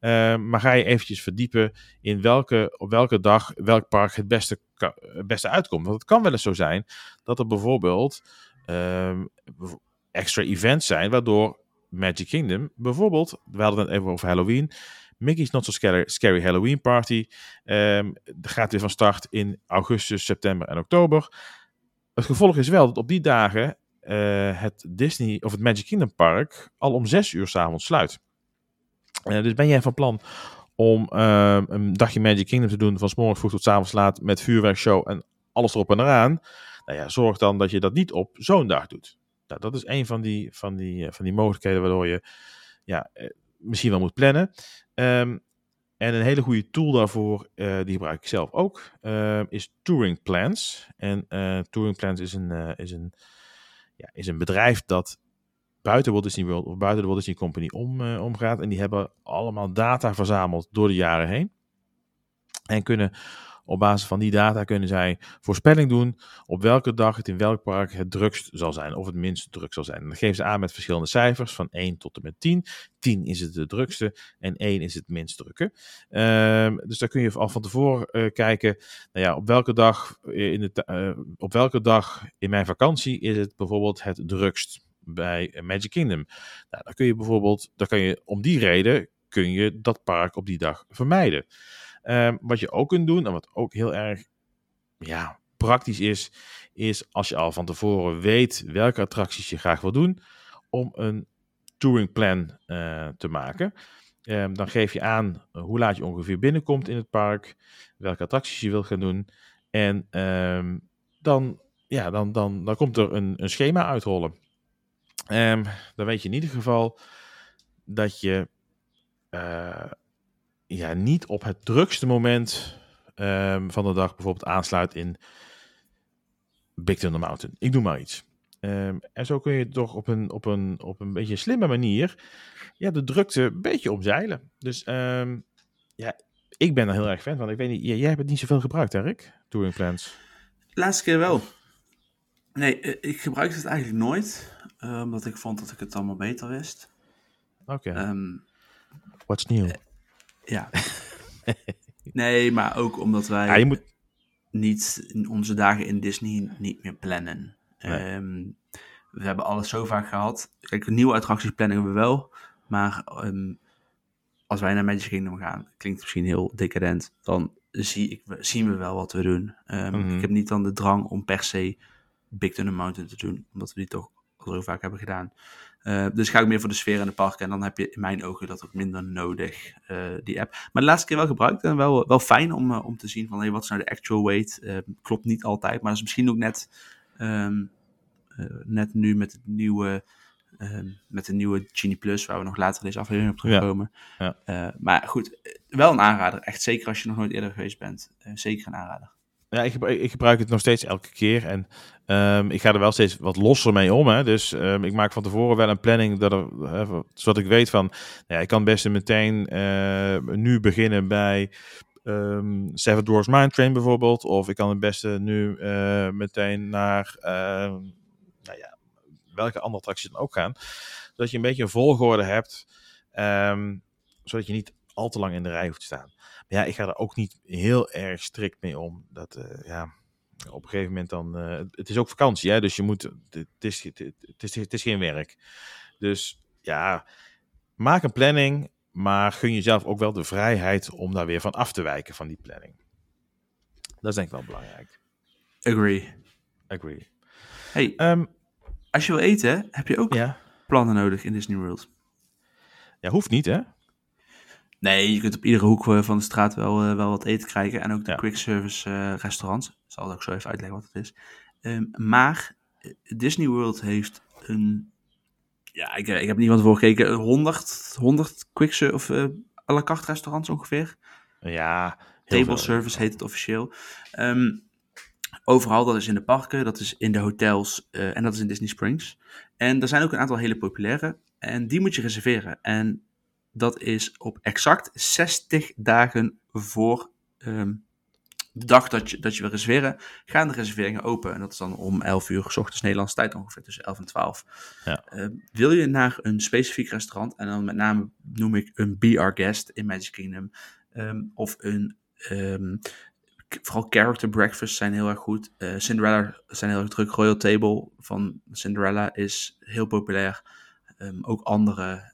S2: Uh, maar ga je eventjes verdiepen in welke, op welke dag welk park het beste, het beste uitkomt. Want het kan wel eens zo zijn dat er bijvoorbeeld uh, extra events zijn, waardoor Magic Kingdom bijvoorbeeld, we hadden het even over Halloween, Mickey's Not So Scary, Scary Halloween Party um, gaat weer van start in augustus, september en oktober. Het gevolg is wel dat op die dagen uh, het Disney of het Magic Kingdom Park al om zes uur s'avonds sluit. Uh, dus ben jij van plan om uh, een dagje Magic Kingdom te doen van s vroeg tot s avonds laat met vuurwerkshow en alles erop en eraan. Nou ja, zorg dan dat je dat niet op zo'n dag doet. Nou, dat is een van die, van die, van die mogelijkheden waardoor je ja, misschien wel moet plannen. Um, en een hele goede tool daarvoor, die gebruik ik zelf ook, uh, is Touring Plans. En Touring Plans is een, is, een, ja, is een bedrijf dat buiten Walt Disney World of buiten de Walt Disney Company om, omgaat. En die hebben allemaal data verzameld door de jaren heen. En kunnen op basis van die data kunnen zij voorspelling doen op welke dag het in welk park het drukst zal zijn of het minst druk zal zijn. En dan geven ze aan met verschillende cijfers van 1 tot en met 10. 10 is het de drukste en 1 is het minst drukke. Um, dus daar kun je al van tevoren uh, kijken, nou ja, op welke dag in, de, op welke dag in mijn vakantie is het bijvoorbeeld het drukst bij Magic Kingdom. Nou, dan kun je bijvoorbeeld, dan kan je om die reden kun je dat park op die dag vermijden. Um, wat je ook kunt doen, en wat ook heel erg ja, praktisch is, is als je al van tevoren weet welke attracties je graag wil doen, om een touring plan uh, te maken. Um, dan geef je aan hoe laat je ongeveer binnenkomt in het park, welke attracties je wilt gaan doen. En um, dan, ja, dan, dan, dan komt er een, een schema uitrollen. Um, dan weet je in ieder geval dat je uh, ja, niet op het drukste moment um, van de dag bijvoorbeeld aansluit in Big Thunder Mountain. Ik doe maar iets. Um, en zo kun je toch op een, op een, op een beetje slimme manier ja, de drukte een beetje omzeilen. Dus ja, ik ben er heel erg fan van. Ik weet niet, jij hebt het niet zoveel gebruikt, Erik, Touring Plans.
S1: Laatste keer wel. Nee, eh, ik gebruikte het eigenlijk nooit, uh, omdat ik vond dat ik het allemaal beter wist.
S2: Oké. Okay. Um, What's new?
S1: Ja. nee, maar ook omdat wij ja, je moet... niet onze dagen in Disney niet meer plannen. Nee. Um, we hebben alles zo vaak gehad. Kijk, nieuwe attracties plannen we wel. Maar um, als wij naar Magic Kingdom gaan, klinkt misschien heel decadent, dan zie ik, zien we wel wat we doen. Um, mm -hmm. Ik heb niet dan de drang om per se Big Thunder Mountain te doen, omdat we die toch al zo vaak hebben gedaan. Uh, dus ga ik meer voor de sfeer in de parken. En dan heb je in mijn ogen dat ook minder nodig, uh, die app. Maar de laatste keer wel gebruikt en wel, wel fijn om, uh, om te zien van hey, wat is nou de actual weight. klopt niet altijd, maar dat is misschien ook net, um, net nu met het nieuwe, um, met de nieuwe Genie Plus, waar we nog later deze aflevering op terugkomen. Ja. Ja. maar goed, wel een aanrader. Echt zeker als je nog nooit eerder geweest bent. zeker een aanrader.
S2: Ja, ik ik gebruik het nog steeds elke keer. En um, ik ga er wel steeds wat losser mee om. Hè. Dus um, ik maak van tevoren wel een planning, dat uh, zodat ik weet van... Nou ja, ik kan best meteen uh, nu beginnen bij um, Seven Dwarfs Mine Train bijvoorbeeld. Of ik kan het beste nu uh, meteen naar... nou ja, welke andere attracties dan ook gaan. Zodat je een beetje een volgorde hebt. zodat je niet al te lang in de rij hoeft te staan ja, ik ga er ook niet heel erg strikt mee om. Dat, uh, ja, op een gegeven moment dan... Uh, het is ook vakantie, hè, dus je moet... Het is, het, is, het is geen werk. Dus ja, maak een planning, maar gun jezelf ook wel de vrijheid om daar weer van af te wijken van die planning. Dat is denk ik wel belangrijk.
S1: Agree.
S2: Agree.
S1: Hey, um, als je wil eten, heb je ook ja? plannen nodig in Disney World.
S2: Ja, hoeft niet, hè?
S1: Nee, je kunt op iedere hoek eh, van de straat wel, uh, wel wat eten krijgen. En ook de ja. quick service uh, restaurants. Ik zal ook zo even uitleggen wat het is. Um, maar Disney World heeft een... Ja, ik, ik heb niet van tevoren gekeken. 100, 100 quick service of uh, à la carte restaurants ongeveer.
S2: Ja.
S1: Table veel. service heet het officieel. Um, overal, dat is in de parken, dat is in de hotels en dat is in Disney Springs. En er zijn ook een aantal hele populaire. En die moet je reserveren. En dat is op exact 60 dagen voor um, de dag dat je, dat je wil reserveren, gaan de reserveringen open. En dat is dan om 11 uur s ochtends Nederlandse tijd ongeveer, tussen 11 en 12. Ja. Uh, wil je naar een specifiek restaurant, en dan met name noem ik een Be Our Guest in Magic Kingdom, um, of een, um, vooral character breakfast zijn heel erg goed. Uh, Cinderella zijn heel erg druk. Royal Table van Cinderella is heel populair. ook andere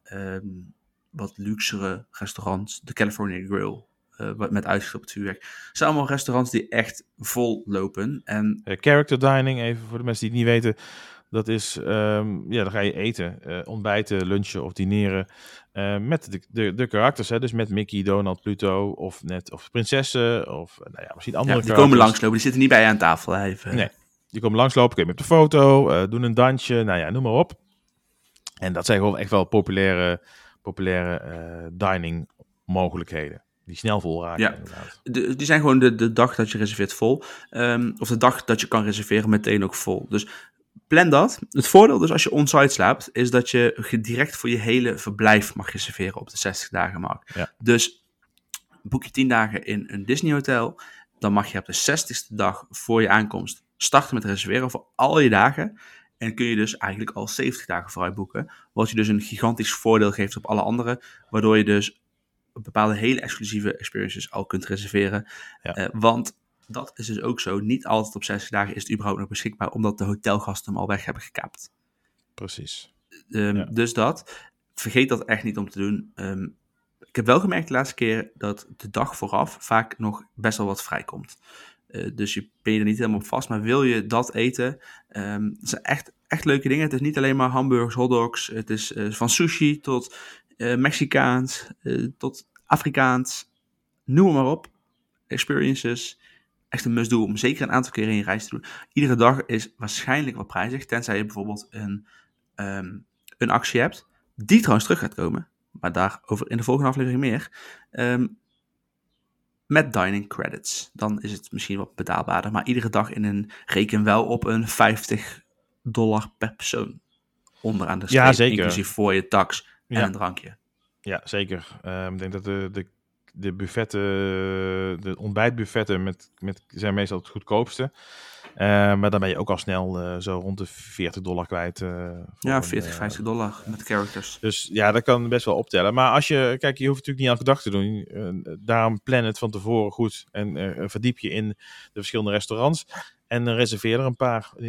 S1: wat luxere restaurants. De California Grill. Uh, met uitgestopt vuurwerk. Het zijn allemaal restaurants die echt vol lopen. En...
S2: Uh, character dining, even voor de mensen die het niet weten. Dat is, um, ja, dan ga je eten, uh, ontbijten, lunchen of dineren met de, de, de karakters. Hè? Dus met Mickey, Donald, Pluto of net of prinsessen of nou ja, misschien andere
S1: ja, Die komen langslopen, die zitten niet bij je aan tafel. Even.
S2: Nee, Je komt langslopen, kun je met de foto, doen een dansje, nou ja, noem maar op. En dat zijn gewoon echt wel populaire, populaire uh, dining mogelijkheden. Die snel vol raken,
S1: ja. inderdaad. De, die zijn gewoon de, de dag dat je reserveert vol. Um, of de dag dat je kan reserveren meteen ook vol. Dus plan dat. Het voordeel dus als je on-site slaapt, is dat je direct voor je hele verblijf mag reserveren op de 60 dagen markt.
S2: Ja.
S1: Dus boek je 10 dagen in een Disney hotel, dan mag je op de 60ste dag voor je aankomst starten met reserveren voor al je dagen. En kun je dus eigenlijk al 70 dagen vooruit boeken. Wat je dus een gigantisch voordeel geeft op alle anderen. Waardoor je dus bepaalde hele exclusieve experiences al kunt reserveren.
S2: Ja.
S1: Uh, want dat is dus ook zo. Niet altijd op 60 dagen is het überhaupt nog beschikbaar, omdat de hotelgasten hem al weg hebben gekaapt.
S2: Precies.
S1: Um,
S2: Ja.
S1: Dus dat. Vergeet dat echt niet om te doen. Ehm, ik heb wel gemerkt de laatste keer dat de dag vooraf vaak nog best wel wat vrijkomt. Eh, dus je ben je er niet helemaal op vast. Maar wil je dat eten? ehm het zijn echt, echt leuke dingen. Het is niet alleen maar hamburgers, hotdogs. Het is eh, van sushi tot eh, Mexicaans, tot Afrikaans. Noem maar op. Experiences. Echt een must-do om zeker een aantal keer in je reis te doen. Iedere dag is waarschijnlijk wat prijzig. Tenzij je bijvoorbeeld een, ehm, een actie hebt. Die trouwens terug gaat komen. Maar daarover in de volgende aflevering meer. Ehm, met dining credits. Dan is het misschien wat betaalbaarder. Maar iedere dag in een reken wel op een 50 dollar per persoon. Onderaan de streep.
S2: Ja, zeker.
S1: Inclusief voor je tax en
S2: Ja.
S1: een drankje.
S2: Ja, zeker. Ehm, ik denk dat de, de, de buffetten, de ontbijtbuffetten met, met, zijn meestal het goedkoopste. Eh, maar dan ben je ook al snel eh, zo rond de 40 dollar kwijt. eh,
S1: Ja,
S2: een,
S1: 40,
S2: eh,
S1: 50 dollar met characters.
S2: Dus ja, dat kan best wel optellen. Maar als je, kijk, je hoeft natuurlijk niet elke dag te doen. Daarom plan het van tevoren goed en verdiep je in de verschillende restaurants. En eh, reserveer er een paar eh,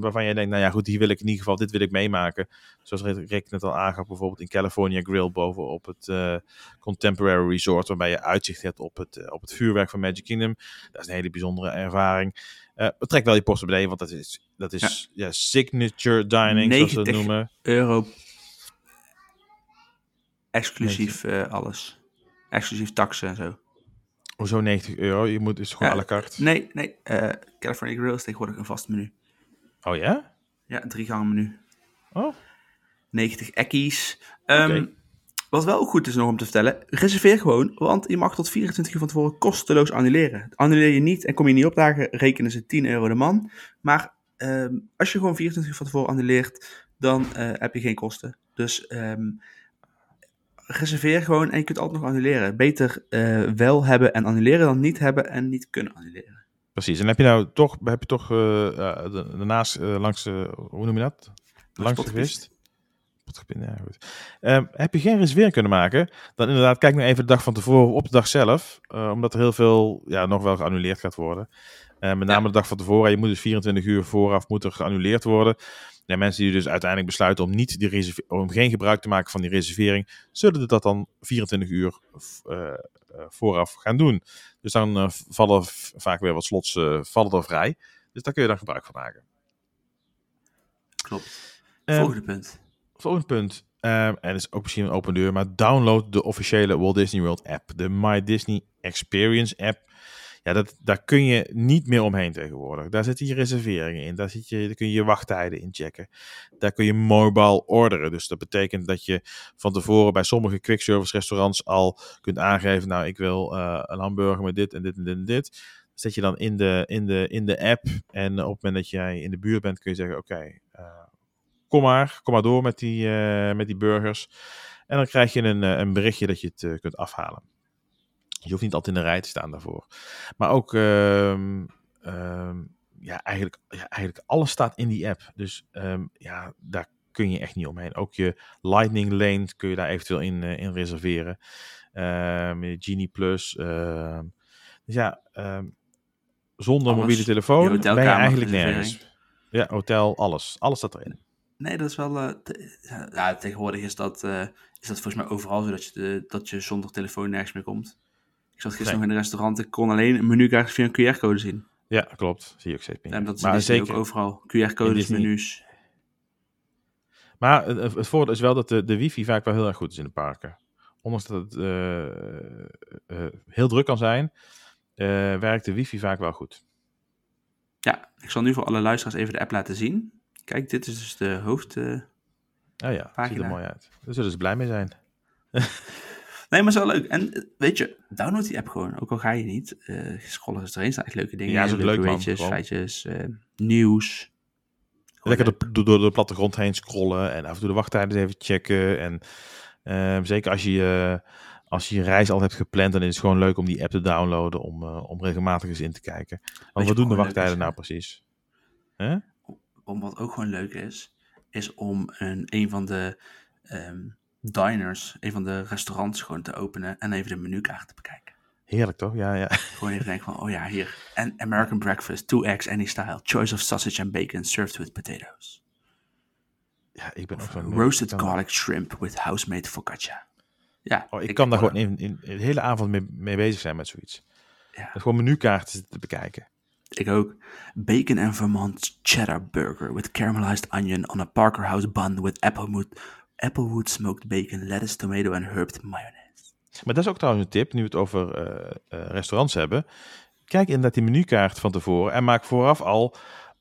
S2: waarvan jij denkt, nou ja, goed, die wil ik in ieder geval, dit wil ik meemaken. Zoals Rick net al aangaf, bijvoorbeeld in California Grill bovenop het eh, Contemporary Resort, waarbij je uitzicht hebt op het, eh, op het vuurwerk van Magic Kingdom. Dat is een hele bijzondere ervaring. Eh trek wel je portemonnee, want dat is, dat is ja. signature dining, zoals ze het
S1: 90
S2: noemen.
S1: Euro. Exclusief alles. Exclusief taxen en zo.
S2: Hoezo 90 euro? Je moet dus gewoon la carte.
S1: Nee, nee. eh, California Grill is tegenwoordig een vast menu.
S2: Oh ja?
S1: Ja, drie gangen menu.
S2: Oh,
S1: 90 ekkies. Ehm. Wat wel goed is nog om te vertellen, reserveer gewoon, want je mag tot 24 uur van tevoren kosteloos annuleren. Annuleer je niet en kom je niet opdagen, rekenen ze 10 euro de man. Maar ehm, als je gewoon 24 uur van tevoren annuleert, dan eh, heb je geen kosten. Dus ehm, reserveer gewoon en je kunt altijd nog annuleren. Beter eh, wel hebben en annuleren dan niet hebben en niet kunnen annuleren.
S2: precies. En heb je nou toch, heb je toch de- daarnaast eh, langs, hoe noem je dat? Langs gewist? Ja, goed. Ehm, heb je geen reservering kunnen maken, dan inderdaad kijk nu even de dag van tevoren op de dag zelf. omdat er heel veel ja, nog wel geannuleerd gaat worden. Met name
S1: Ja.
S2: de dag van tevoren. Je moet dus 24 uur vooraf moet er geannuleerd worden. Ja, mensen die dus uiteindelijk besluiten om, niet die om geen gebruik te maken van die reservering, zullen dat dan 24 uur eh, eh, vooraf gaan doen. Dus dan eh, vallen vaak weer wat slots vallen er vrij. Dus daar kun je dan gebruik van maken.
S1: Klopt. Volgende punt.
S2: Volgende punt. en dat is ook misschien een open deur, maar download de officiële Walt Disney World app. De My Disney Experience app. Ja, dat, daar kun je niet meer omheen tegenwoordig. Daar zitten je reserveringen in. Daar, zit je, daar kun je je wachttijden in checken. Daar kun je mobile orderen. Dus dat betekent dat je van tevoren bij sommige quick service restaurants al kunt aangeven. Nou, ik wil eh, een hamburger met dit en dit en dit en dit. Zet je dan in de, in, de, in de app. En op het moment dat jij in de buurt bent, kun je zeggen: Oké, eh, kom maar, kom maar door met die, eh, met die burgers. En dan krijg je een, een berichtje dat je het kunt afhalen. Je hoeft niet altijd in de rij te staan daarvoor. Maar ook, ehm, ehm, ja, eigenlijk, ja, eigenlijk alles staat in die app. Dus ehm, ja, daar kun je echt niet omheen. Ook je Lightning Lane kun je daar eventueel in, eh, in reserveren. Genie Plus. dus ja, zonder
S1: Alles.
S2: mobiele telefoon ben je eigenlijk nergens. Ja, hotel, alles. Alles staat erin.
S1: Nee, dat is wel. eh, te- ja, tegenwoordig is dat, eh, is dat volgens mij overal zo dat je, de, dat je zonder telefoon nergens meer komt. Ik zat gisteren
S2: Nee.
S1: nog in een restaurant, ik kon alleen een menukaart via een QR-code zien.
S2: Ja, klopt. Zie je ook steeds meer.
S1: En dat is
S2: maar zeker.
S1: ook overal. QR-codes, menus.
S2: Maar het, het voordeel is wel dat de, de wifi vaak wel heel erg goed is in de parken. Ondanks dat het eh, eh, heel druk kan zijn, eh, werkt de wifi vaak wel goed.
S1: Ja, ik zal nu voor alle luisteraars even de app laten zien. Kijk, dit is dus de hoofd... eh,
S2: Oh ja, ziet
S1: Pagina.
S2: er mooi uit. Daar zullen ze blij mee zijn.
S1: Nee, maar is wel leuk. En eh, weet je, download die app gewoon. Ook al ga je niet. eh scrollen eens erin. staan echt leuke dingen.
S2: Ja, is ook
S1: leuke
S2: leuk,
S1: weetjes, feitjes, eh, nieuws.
S2: Lekker door, door de plattegrond heen scrollen en af en toe de wachttijden even checken. En ehm, zeker als je, als je je reis al hebt gepland, dan is het gewoon leuk om die app te downloaden om, om regelmatig eens in te kijken. Want wat doen de wachttijden
S1: is,
S2: nou precies?
S1: Om wat ook gewoon leuk is, is om een, een van de ehm, diners, een van de restaurants gewoon te openen en even de menukaart te bekijken.
S2: Heerlijk toch? Ja, ja.
S1: Gewoon even denken van, oh ja, hier. En American breakfast, two eggs, any style. Choice of sausage and bacon, served with potatoes.
S2: ja ik ben ook zo'n...
S1: Roasted garlic shrimp with house-made focaccia. Ja,
S2: Oh, ik, kan daar gewoon in, in, de hele avond mee, mee bezig zijn met zoiets.
S1: Ja.
S2: Dat gewoon menukaarten te bekijken.
S1: Ik ook. Bacon and Vermont cheddar burger with caramelized onion on a Parker House bun with applewood, applewood smoked bacon, lettuce, tomato and herbed mayonnaise.
S2: Maar dat is ook trouwens een tip, nu we het over eh, eh, restaurants hebben. Kijk inderdaad die menukaart van tevoren en maak vooraf al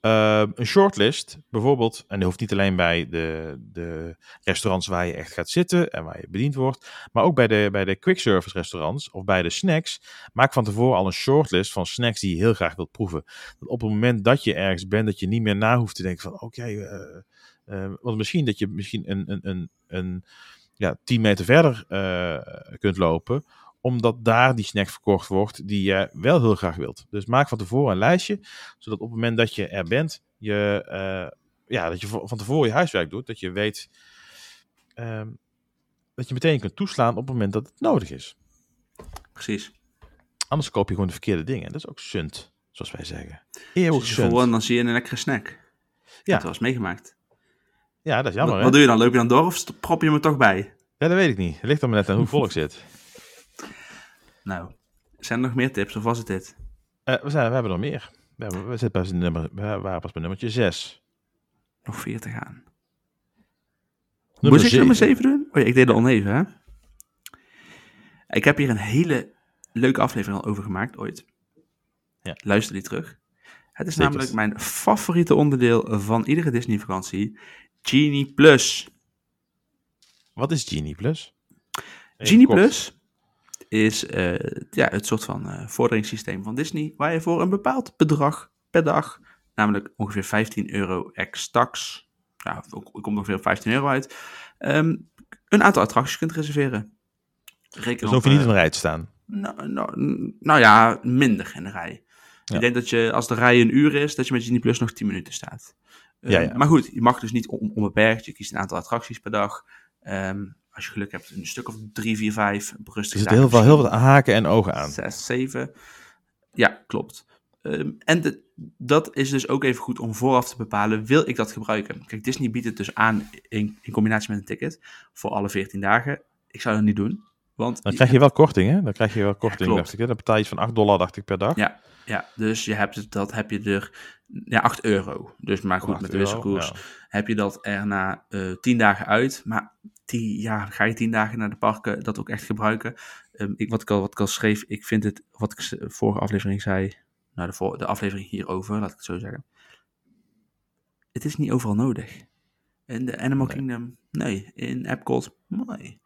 S2: eh, een shortlist. Bijvoorbeeld, en dat hoeft niet alleen bij de, de restaurants waar je echt gaat zitten en waar je bediend wordt. Maar ook bij de, bij de quick service restaurants of bij de snacks. Maak van tevoren al een shortlist van snacks die je heel graag wilt proeven. Dat op het moment dat je ergens bent, dat je niet meer na hoeft te denken van oké, eh, eh, want misschien dat je misschien een, een, een, een ja, 10 meter verder eh, kunt lopen, omdat daar die snack verkocht wordt die je wel heel graag wilt. Dus maak van tevoren een lijstje, zodat op het moment dat je er bent, je, eh, ja, dat je van tevoren je huiswerk doet, dat je weet ehm, dat je meteen kunt toeslaan op het moment dat het nodig is.
S1: Precies.
S2: Anders koop je gewoon de verkeerde dingen. Dat is ook sunt, zoals wij zeggen. Eeuwig sunt.
S1: gewoon, dan zie je een lekkere snack. Ja. Dat was meegemaakt.
S2: Ja, dat is jammer,
S1: wat, wat doe je dan? Loop je dan door of prop je er toch bij?
S2: Ja, dat weet ik niet. Het ligt er maar net aan hoe vol ik zit.
S1: Nou, zijn er nog meer tips of was het dit?
S2: Eh, we, zijn, we hebben nog meer. We, hebben, we, zitten pas in nummer, we waren pas bij nummertje 6.
S1: Nog vier te gaan.
S2: Nummer
S1: Moet ik nummer
S2: zeven.
S1: 7 doen? Oh ja, ik deed al oneven, hè? Ik heb hier een hele leuke aflevering al over gemaakt, ooit.
S2: Ja.
S1: Luister die terug. Het is
S2: Zeker.
S1: namelijk mijn favoriete onderdeel van iedere Disney-vakantie. Genie Plus.
S2: Wat is Genie Plus? Even
S1: Genie
S2: kort.
S1: Plus is eh, ja, het soort van eh, vorderingssysteem van Disney, waar je voor een bepaald bedrag per dag, namelijk ongeveer 15 euro ex-tax, ja, ook- komt ongeveer op 15 euro uit, ehm, een aantal attracties kunt reserveren. Reken
S2: Dus hoef je niet
S1: eh,
S2: in een rij te staan.
S1: nou, nou, nou ja, minder in de rij.
S2: Ja.
S1: Ik denk dat je, als de rij een uur is, dat je met Genie Plus nog 10 minuten staat.
S2: Ja, ja.
S1: Maar goed, je mag dus niet on- onbeperkt. Je kiest een aantal attracties per dag. Ehm, als je geluk hebt, een stuk of drie, vier, vijf.
S2: Er zitten heel veel, heel veel haken en ogen aan.
S1: Zes, zeven. Ja, klopt. Ehm, en de- dat is dus ook even goed om vooraf te bepalen, wil ik dat gebruiken? Kijk, Disney biedt het dus aan in, in combinatie met een ticket voor alle 14 dagen. Ik zou dat niet doen. Want
S2: Dan krijg je wel korting, hè? Dan krijg je wel korting,
S1: klopt.
S2: dacht ik. Hè? Dan betaal je iets van 8 dollar, dacht ik, per dag.
S1: Ja, ja, dus je hebt het, dat heb je er, ja, 8 euro. Dus maar goed,
S2: 8
S1: met de
S2: euro,
S1: wisselkoers
S2: ja.
S1: heb je dat er na eh 10 dagen uit. Maar die, ja, ga je 10 dagen naar de parken dat ook echt gebruiken? Ehm, ik, wat, ik al, wat ik al schreef, ik vind het, wat ik s- vorige aflevering zei, nou de, voor, de aflevering hierover, laat ik het zo zeggen. Het is niet overal nodig. In de Animal
S2: Nee.
S1: Kingdom, nee. In Epcot, nee.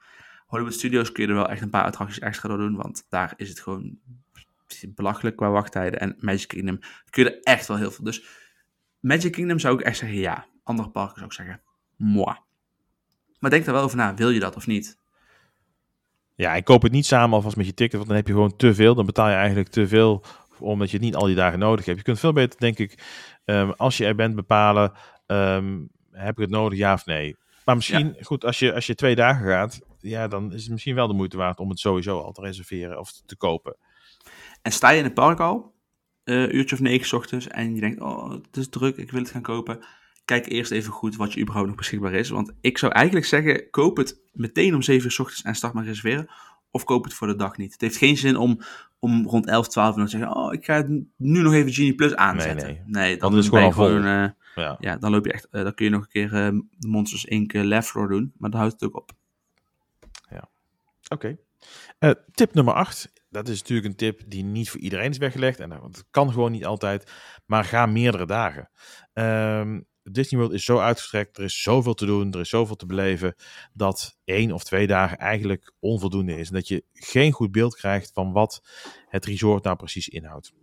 S1: Hollywood Studios kun je er wel echt een paar attracties extra door doen, want daar is het gewoon belachelijk qua wachttijden. En Magic Kingdom kun je er echt wel heel veel. Dus Magic Kingdom zou ik echt zeggen ja. Andere parken zou ik zeggen moi. Maar denk er wel over na, wil je dat of niet?
S2: Ja, ik koop het niet samen alvast met je ticket, want dan heb je gewoon te veel. Dan betaal je eigenlijk te veel, omdat je het niet al die dagen nodig hebt. Je kunt veel beter, denk ik, ehm, als je er bent, bepalen, ehm, heb ik het nodig, ja of nee. Maar misschien, goed, als je, als je twee dagen gaat, ja, dan is het misschien wel de moeite waard om het sowieso al te reserveren of te kopen.
S1: En sta je in het park al, eh uurtje of negen 's ochtends, en je denkt, oh, het is druk, ik wil het gaan kopen. Kijk eerst even goed wat je überhaupt nog beschikbaar is. Want ik zou eigenlijk zeggen, koop het meteen om 7 uur 's ochtends en start maar reserveren. Of koop het voor de dag niet. Het heeft geen zin om, om rond 11, 12 uur te zeggen, oh, ik ga het nu nog even Genie Plus aanzetten.
S2: nee.
S1: dan
S2: Dan is gewoon al vol.
S1: eh,
S2: Ja.
S1: ja, dan loop je echt, eh, dan kun je nog een keer Monsters Inc. Left doen. Maar dan houdt het ook op.
S2: Oké. Eh, tip nummer 8 dat is natuurlijk een tip die niet voor iedereen is weggelegd. En dat kan gewoon niet altijd. Maar ga meerdere dagen. Um, Disney World is zo uitgestrekt, er is zoveel te doen, er is zoveel te beleven, dat één of twee dagen eigenlijk onvoldoende is. En dat je geen goed beeld krijgt van wat het resort nou precies inhoudt.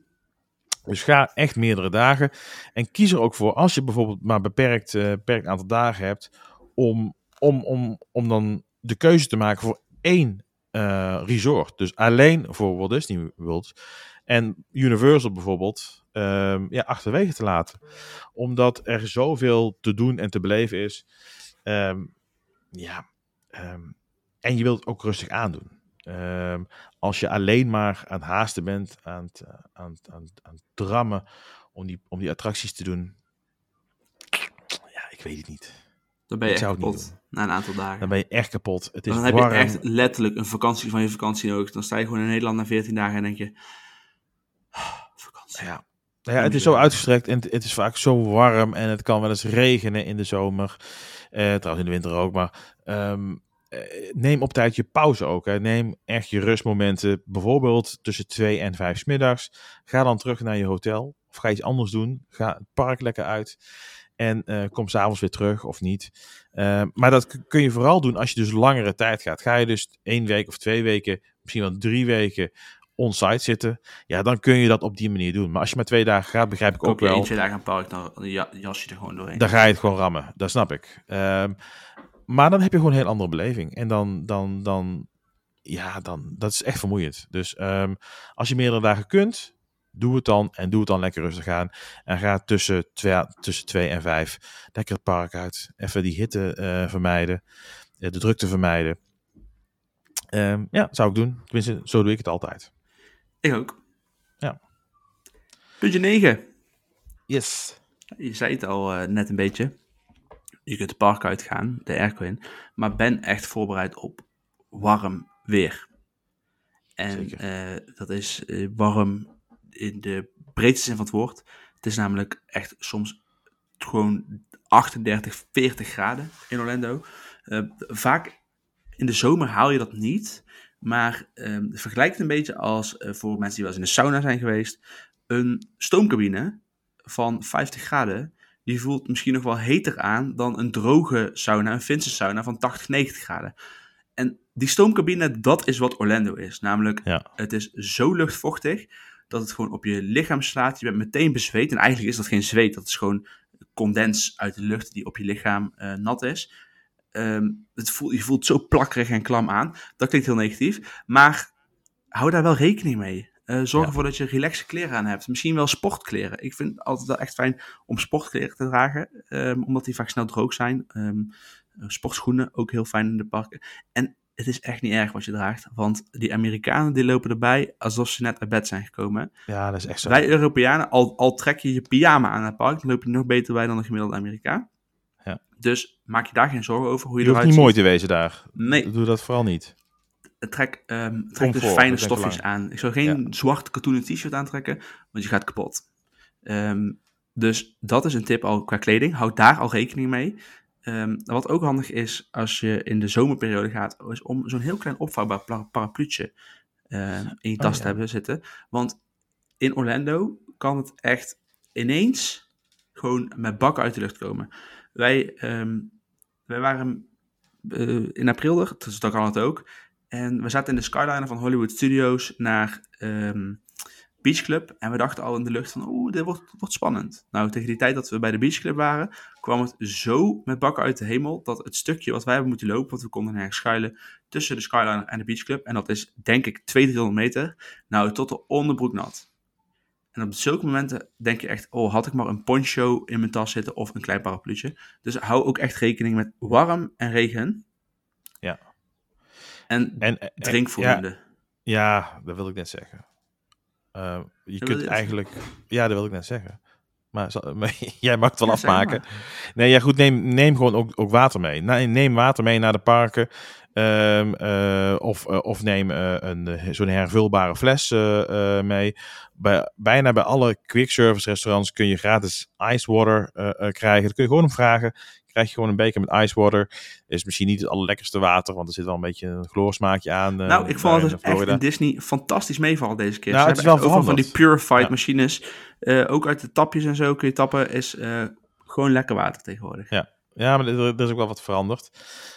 S2: Dus ga echt meerdere dagen. En kies er ook voor, als je bijvoorbeeld maar beperkt, uh, beperkt aantal dagen hebt, om, om, om, om dan de keuze te maken voor één uh, resort. Dus alleen voor Walt Disney World. En Universal bijvoorbeeld um, ja, achterwege te laten. Omdat er zoveel te doen en te beleven is. Um, ja, um, en je wilt het ook rustig aandoen. als je alleen maar aan het haasten bent, aan het, uh, aan, aan, aan drammen om die, om die attracties te doen. Ja, ik weet het niet.
S1: Dan ben je echt kapot na een aantal dagen.
S2: Dan ben je echt kapot. Het is
S1: dan heb je echt letterlijk een vakantie van je vakantie nodig. Dan sta je gewoon in Nederland na 14 dagen en denk je... Oh, vakantie.
S2: Ja, nou ja, het is zo uitgestrekt en het is vaak zo warm en het kan wel eens regenen in de zomer. Uh, trouwens in de winter ook, maar um, neem op tijd je pauze ook. Hè. Neem echt je rustmomenten, bijvoorbeeld tussen 2 en 5 middags. Ga dan terug naar je hotel of ga iets anders doen. Ga het park lekker uit en uh, kom s'avonds weer terug of niet. Uh, maar dat kun je vooral doen als je dus langere tijd gaat. Ga je dus één week of twee weken, misschien wel drie weken on-site zitten, ja, dan kun je dat op die manier doen. Maar als je maar twee dagen gaat, begrijp ik, ook wel.
S1: Eentje dagen een park, dan jas je er gewoon doorheen.
S2: Dan ga je het gewoon rammen, dat snap ik. Um, maar dan heb je gewoon een heel andere beleving. En dan, dan, dan, ja, dan, dat is echt vermoeiend. Dus um, als je meerdere dagen kunt, doe het dan en doe het dan lekker rustig aan. En ga tussen twee, tussen twee en vijf lekker het park uit. Even die hitte uh, vermijden, de drukte vermijden. Um, ja, zou ik doen. Tenminste, zo doe ik het altijd.
S1: Ik ook.
S2: Ja.
S1: Puntje 9.
S2: Yes.
S1: Je zei het al uh, net een beetje. Je kunt het park uitgaan, de airco in. Maar ben echt voorbereid op warm weer. En uh, dat is warm in de breedste zin van het woord. Het is namelijk echt soms gewoon 38, 40 graden in Orlando. vaak in de zomer haal je dat niet. Maar um, vergelijk het een beetje als, uh, voor mensen die wel eens in de sauna zijn geweest, een stoomcabine van 50 graden, die voelt misschien nog wel heter aan dan een droge sauna, een Finse sauna van 80, 90 graden. En die stoomcabine, dat is wat Orlando is. Namelijk,
S2: ja.
S1: het is zo luchtvochtig dat het gewoon op je lichaam slaat. Je bent meteen bezweet. En eigenlijk is dat geen zweet, dat is gewoon condens uit de lucht die op je lichaam uh, nat is. Um, het voelt, je voelt zo plakkerig en klam aan. Dat klinkt heel negatief. Maar hou daar wel rekening mee. Uh, zorg ja. ervoor dat je relaxe kleren aan hebt. Misschien wel sportkleren. Ik vind het altijd wel echt fijn om sportkleren te dragen. Um, omdat die vaak snel droog zijn. Um, sportschoenen ook heel fijn in de parken. En het is echt niet erg wat je draagt. Want die Amerikanen die lopen erbij alsof ze net uit bed zijn gekomen.
S2: Ja, dat is echt zo.
S1: Wij Europeanen, al, al trek je je pyjama aan het park, dan loop je nog beter bij dan een gemiddelde Amerikaan.
S2: Ja.
S1: Dus maak je daar geen zorgen over hoe je,
S2: je
S1: eruit
S2: niet mooi te wezen daar.
S1: Nee.
S2: Doe dat vooral niet.
S1: Trek, um, trek dus
S2: voor,
S1: fijne
S2: dat is echt
S1: stofjes aan. Ik zou geen
S2: Ja.
S1: zwart katoenen t-shirt aantrekken, want je gaat kapot. Ehm, dus dat is een tip al qua kleding. Houd daar al rekening mee. Ehm, wat ook handig is als je in de zomerperiode gaat, is om zo'n heel klein opvouwbaar para- parapluutje eh, in je tas
S2: ja.
S1: te hebben zitten. Want in Orlando kan het echt ineens gewoon met bakken uit de lucht komen. Wij, ehm, wij waren eh, in april er, dus dan kan het ook. En we zaten in de skyliner van Hollywood Studios naar ehm, Beach Club. En we dachten al in de lucht van, oeh, dit wordt, wordt spannend. Nou, tegen die tijd dat we bij de Beach Club waren, kwam het zo met bakken uit de hemel, dat het stukje wat wij hebben moeten lopen, want we konden nergens schuilen, tussen de skyliner en de Beach Club, en dat is denk ik 200, 300 meter, nou, tot de onderbroek nat. En op zulke momenten denk je echt, oh, had ik maar een poncho in mijn tas zitten of een klein parapluutje. Dus hou ook echt rekening met warm en regen.
S2: Ja.
S1: En
S2: En, en-
S1: drink
S2: ja, ja, dat wil ik net zeggen. Eh, je kunt eigenlijk... Ja, dat wil ik net zeggen. Maar, jij mag het wel
S1: Ja,
S2: afmaken. Nee, ja goed, neem, neem gewoon ook, ook water mee. Nee, Neem water mee naar de parken. Ehm, eh, of, eh, of neem een, zo'n hervulbare fles mee. Bij, bijna bij alle quick service restaurants kun je gratis ice water krijgen. Dat kun je gewoon om vragen. Krijg je gewoon een beker met ice water. Is misschien niet het allerlekkerste water, want er zit wel een beetje een chlorsmaakje aan. eh,
S1: nou, ik vond
S2: daar
S1: het dus echt in Disney fantastisch meevallen deze keer.
S2: Nou,
S1: Ze
S2: het is wel
S1: van die purified
S2: Ja.
S1: machines. eh, ook uit de tapjes en zo kun je tappen. Is eh, gewoon lekker water tegenwoordig.
S2: Ja. Ja, maar er, is ook wel wat veranderd.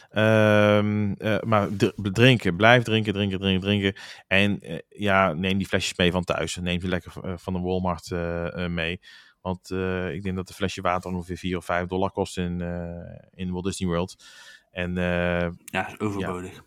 S2: Ehm, eh, maar dr- drinken, blijf drinken, drinken, drinken, drinken. En ja, neem die flesjes mee van thuis. Neem ze lekker van de Walmart mee. Want eh, ik denk dat een flesje water ongeveer 4 of 5 dollar kost in, eh, in Walt Disney World. En eh,
S1: Ja, is overbodig.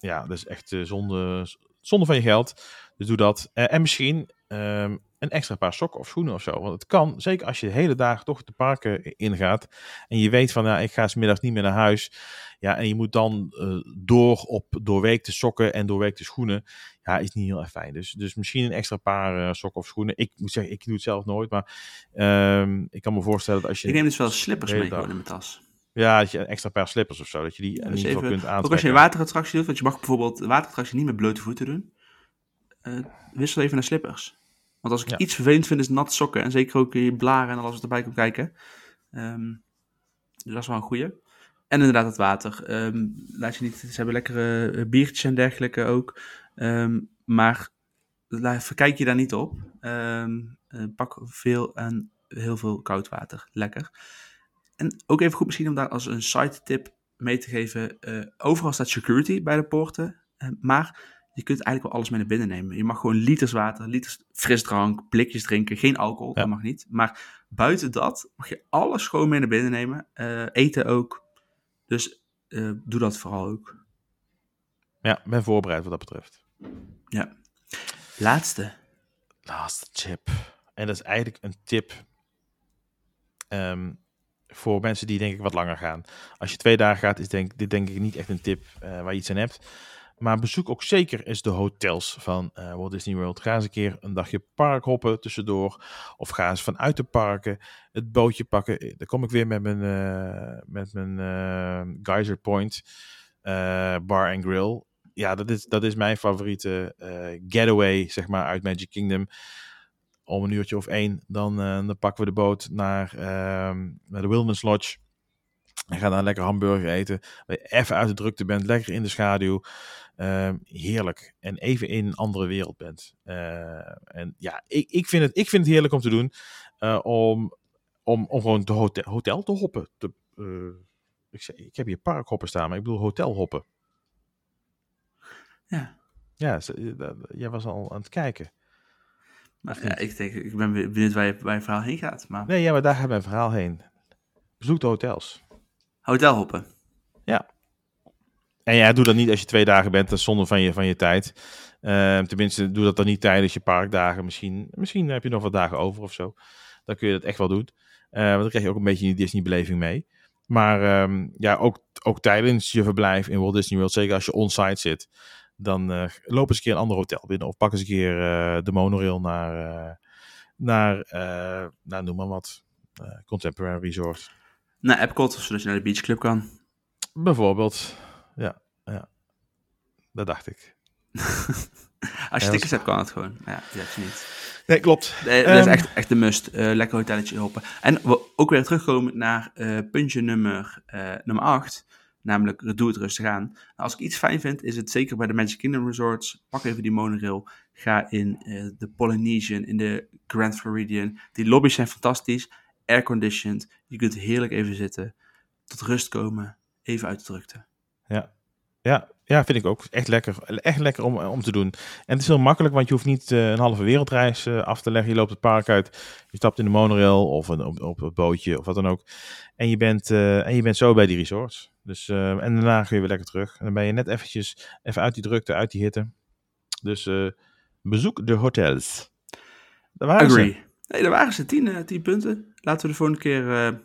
S2: ja, dat is echt zonde, zonde van je geld. Dus doe dat. En misschien ehm, een extra paar sokken of schoenen of zo. Want het kan, zeker als je de hele dag toch de parken ingaat. En je weet van, ja, ik ga 's middags niet meer naar huis. Ja, en je moet dan eh, door op doorweekte sokken en doorweekte schoenen. Ja, is niet heel erg fijn. Dus, dus misschien een extra paar eh, sokken of schoenen. Ik moet zeggen, ik doe het zelf nooit. Maar ehm, ik kan me voorstellen dat als je...
S1: Ik neem dus wel slippers mee
S2: dag.
S1: in mijn tas.
S2: Ja, dat je een extra paar slippers of zo. Dat je die in
S1: dus
S2: ieder geval kunt aantrekken.
S1: Ook als je een waterattractie doet, want je mag bijvoorbeeld waterattractie niet met blote voeten doen. eh, wissel even naar slippers. Want als ik
S2: Ja.
S1: iets vervelend vind, is nat sokken. En zeker ook je blaren en alles wat erbij komt kijken. Ehm, dus dat is wel een goeie. En inderdaad het water. Ehm, laat je niet, ze hebben lekkere eh, biertjes en dergelijke ook. Ehm, maar verkijk je daar niet op. Eh, pak veel en heel veel koud water. Lekker. En ook even goed misschien om daar als een side tip mee te geven. eh, overal staat security bij de poorten. maar je kunt eigenlijk wel alles mee naar binnen nemen. Je mag gewoon liters water, liters frisdrank, blikjes drinken. Geen alcohol,
S2: Ja.
S1: dat mag niet. Maar buiten dat mag je alles gewoon mee naar binnen nemen. eh, eten ook. Dus eh, doe dat vooral ook.
S2: Ja, ben voorbereid wat dat betreft.
S1: Ja. Laatste.
S2: Laatste tip. En dat is eigenlijk een tip ehm, voor mensen die denk ik wat langer gaan. Als je twee dagen gaat, is denk, dit denk ik niet echt een tip eh, waar je iets aan hebt. Maar bezoek ook zeker eens de hotels van eh, Walt Disney World. Ga eens een keer een dagje parkhoppen tussendoor. Of ga eens vanuit de parken het bootje pakken. Eh, Dan kom ik weer met mijn, eh, met mijn eh, Geyser Point Bar and Grill. Ja, dat is, dat is mijn favoriete getaway, zeg maar, uit Magic Kingdom. Om een uurtje of één, dan, dan pakken we de boot naar, ehm, naar de Wilderness Lodge. En gaan daar lekker hamburger eten. Waar je even uit de drukte bent, lekker in de schaduw. Ehm, heerlijk. En even in een andere wereld bent. Eh, en ja, ik, ik, vind het, ik vind het heerlijk om te doen. eh, om, om, om gewoon de hotel, hotel te hoppen. Te, eh, ik, zeg, ik heb hier parkhoppen staan, maar ik bedoel hotelhoppen.
S1: Ja.
S2: Ja, eh, jij was al aan het kijken.
S1: Maar ja, ik, denk, ik ben benieuwd waar je, waar je verhaal heen gaat. Maar
S2: Nee, ja, maar daar gaat mijn verhaal heen. Bezoek de hotels.
S1: hotelhoppen.
S2: En ja, doe dat niet als je twee dagen bent, dat is zonde van je, van je tijd. Ehm, tenminste, doe dat dan niet tijdens je parkdagen. Misschien, misschien heb je nog wat dagen over of zo. Dan kun je dat echt wel doen. Eh, want dan krijg je ook een beetje die Disney-beleving mee. Maar ehm, ja, ook, ook tijdens je verblijf in Walt Disney World, zeker als je on-site zit, dan eh, loop eens een keer een ander hotel binnen. Of pak eens een keer eh, de monorail naar, eh, naar, eh, nou, noem maar wat, Contemporary Resort.
S1: Naar Epcot, zodat je naar de Beach Club kan.
S2: Bijvoorbeeld. Ja, ja. Dat dacht ik.
S1: Als je tickets hebt, kan het gewoon. Ja, die heb je niet.
S2: Nee, klopt.
S1: Nee, dat is
S2: Ehm,
S1: echt, echt de must. Eh, lekker hotelletje hoppen. En we ook weer terugkomen naar eh, puntje nummer, eh nummer 8. Namelijk, doe het rustig aan. Nou, als ik iets fijn vind, is het zeker bij de Magic Kingdom Resorts. Pak even die monorail. Ga in de Polynesian, in de Grand Floridian. Die lobby's zijn fantastisch. Airconditioned. Je kunt heerlijk even zitten. Tot rust komen. Even uit de drukte.
S2: Ja. Ja, ja, vind ik ook. Echt lekker, echt lekker om, om te doen. En het is heel makkelijk, want je hoeft niet eh, een halve wereldreis eh, af te leggen. Je loopt het park uit, je stapt in de monorail of een, op, op het bootje of wat dan ook. En je bent, eh, en je bent zo bij die resorts. Dus, en daarna kun je weer lekker terug. En dan ben je net eventjes even uit die drukte, uit die hitte. Dus bezoek de hotels. Daar waren ze.
S1: Agree. Nee, daar waren ze. 10 eh, 10 punten. Laten we de volgende keer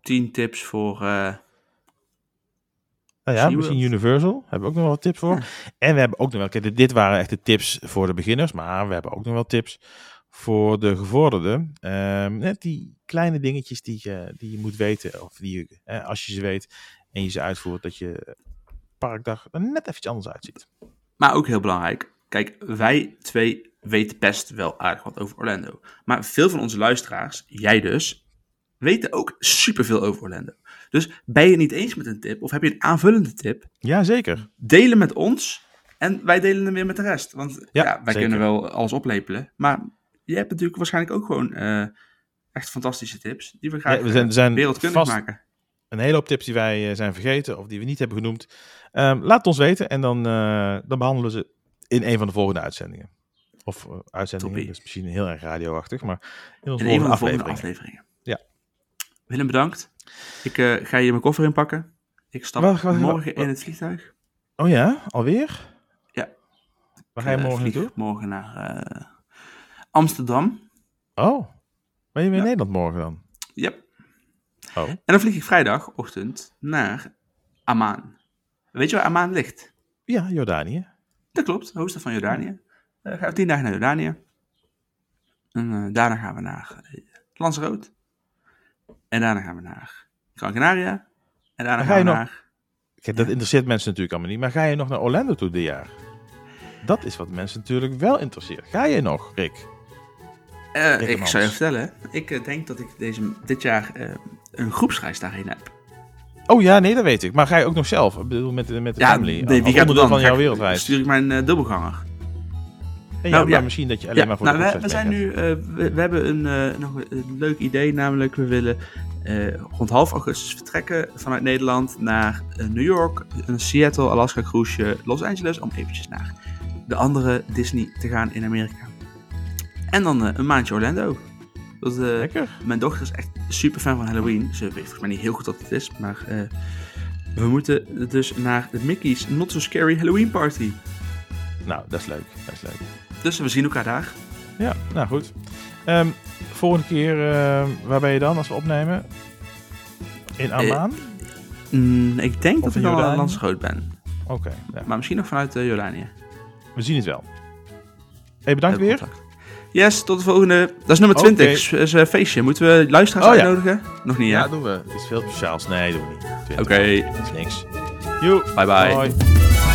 S1: 10 tips voor...
S2: Nou ja, misschien Universal. Hebben we ook nog wel wat tips voor.
S1: Ja.
S2: En we hebben ook nog wel, kijk, dit waren echt de tips voor de beginners, maar we hebben ook nog wel tips voor de gevorderden. Ehm, net die kleine dingetjes die je, die je moet weten, of die je, eh, als je ze weet en je ze uitvoert, dat je park daar net even anders uitziet.
S1: Maar ook heel belangrijk. Kijk, wij twee weten best wel aardig wat over Orlando. Maar veel van onze luisteraars, jij dus, weten ook superveel over Orlando. Dus ben je het niet eens met een tip of heb je een aanvullende tip?
S2: Ja, zeker.
S1: Delen met ons en wij delen hem weer met de rest. Want ja,
S2: Ja,
S1: wij
S2: zeker.
S1: kunnen wel alles oplepelen. Maar jij hebt natuurlijk waarschijnlijk ook gewoon eh, echt fantastische tips. Die we graag
S2: Ja, we zijn,
S1: eh,
S2: zijn
S1: wereldkundig
S2: vast
S1: maken.
S2: een hele hoop tips die wij eh, zijn vergeten of die we niet hebben genoemd. Ehm, laat het ons weten en dan, dan behandelen we ze in een van de volgende uitzendingen. Of uitzendingen,
S1: Toppie.
S2: dat is misschien heel erg radioachtig, maar in onze
S1: In een van de
S2: volgende afleveringen. Ja.
S1: Willem, bedankt. Ik eh, ga hier mijn koffer inpakken. Ik stap
S2: Wacht, wacht,
S1: morgen
S2: wacht.
S1: in het vliegtuig.
S2: Oh ja, alweer?
S1: Ja.
S2: Waar ga je
S1: eh,
S2: morgen naartoe?
S1: Morgen naar eh, Amsterdam.
S2: Oh, ben je weer in
S1: Ja.
S2: Nederland morgen dan?
S1: Yep.
S2: Oh,
S1: En dan vlieg ik vrijdagochtend naar Amman. Weet je waar Amman ligt?
S2: ja, Jordanië.
S1: Dat klopt, hoofdstad van Jordanië. Eh gaan we tien dagen naar Jordanië. En daarna gaan we naar uh, Lanzarote. En daarna gaan we naar Gran Canaria. En daarna gaan
S2: ga je
S1: we
S2: nog-
S1: naar...
S2: Kijk, dat interesseert mensen natuurlijk allemaal niet, maar ga je nog naar Orlando toe dit jaar? Dat is wat mensen natuurlijk wel interesseert. Ga je nog, Rick?
S1: Eh,
S2: Rick
S1: ik zou je vertellen, ik eh, denk dat ik deze, dit jaar eh, een groepsreis daarheen heb.
S2: Oh ja, nee, dat weet ik. Maar ga je ook nog zelf? Ik bedoel, met, de- met de family?
S1: nee, wie gaat er dan?
S2: van jouw
S1: ik-
S2: wereldreis?
S1: Stuur ik mijn dubbelganger.
S2: Ja,
S1: Nou,
S2: maar
S1: ja.
S2: misschien dat je alleen
S1: Ja,
S2: maar voor
S1: nou,
S2: de
S1: we, zijn nu, eh, we, we hebben een, eh, nog een, leuk idee, namelijk we willen eh, rond half augustus vertrekken vanuit Nederland naar New York, een Seattle, Alaska cruiseje, Los Angeles, om eventjes naar de andere Disney te gaan in Amerika. En dan een maandje Orlando. Dat,
S2: Lekker.
S1: mijn dochter is echt super fan van Halloween. Ze weet volgens mij niet heel goed wat het is, maar we moeten dus naar de Mickey's Not So Scary Halloween Party.
S2: Nou, dat is leuk. Dat is leuk.
S1: Dus we zien elkaar daar.
S2: Ja, nou goed. Ehm, volgende keer, ehm, waar ben je dan als we opnemen? In Amman?
S1: Mm, ik denk
S2: Of
S1: dat
S2: in
S1: ik al
S2: Jordanië?
S1: landsgroot ben.
S2: Oké, ja.
S1: Maar misschien nog vanuit eh, Jordanië.
S2: we zien het wel. Hey, bedankt
S1: Heb
S2: weer.
S1: contact. Yes, tot de volgende. Dat is nummer
S2: Oké.
S1: 20. is- is een feestje. Moeten we luisteraars
S2: Oh, ja.
S1: uitnodigen? Nog niet,
S2: Ja,
S1: hè?
S2: doen we. Het is veel speciaals. Nee, doen we niet.
S1: Oké,
S2: Dat is niks. Joe.
S1: bye bye.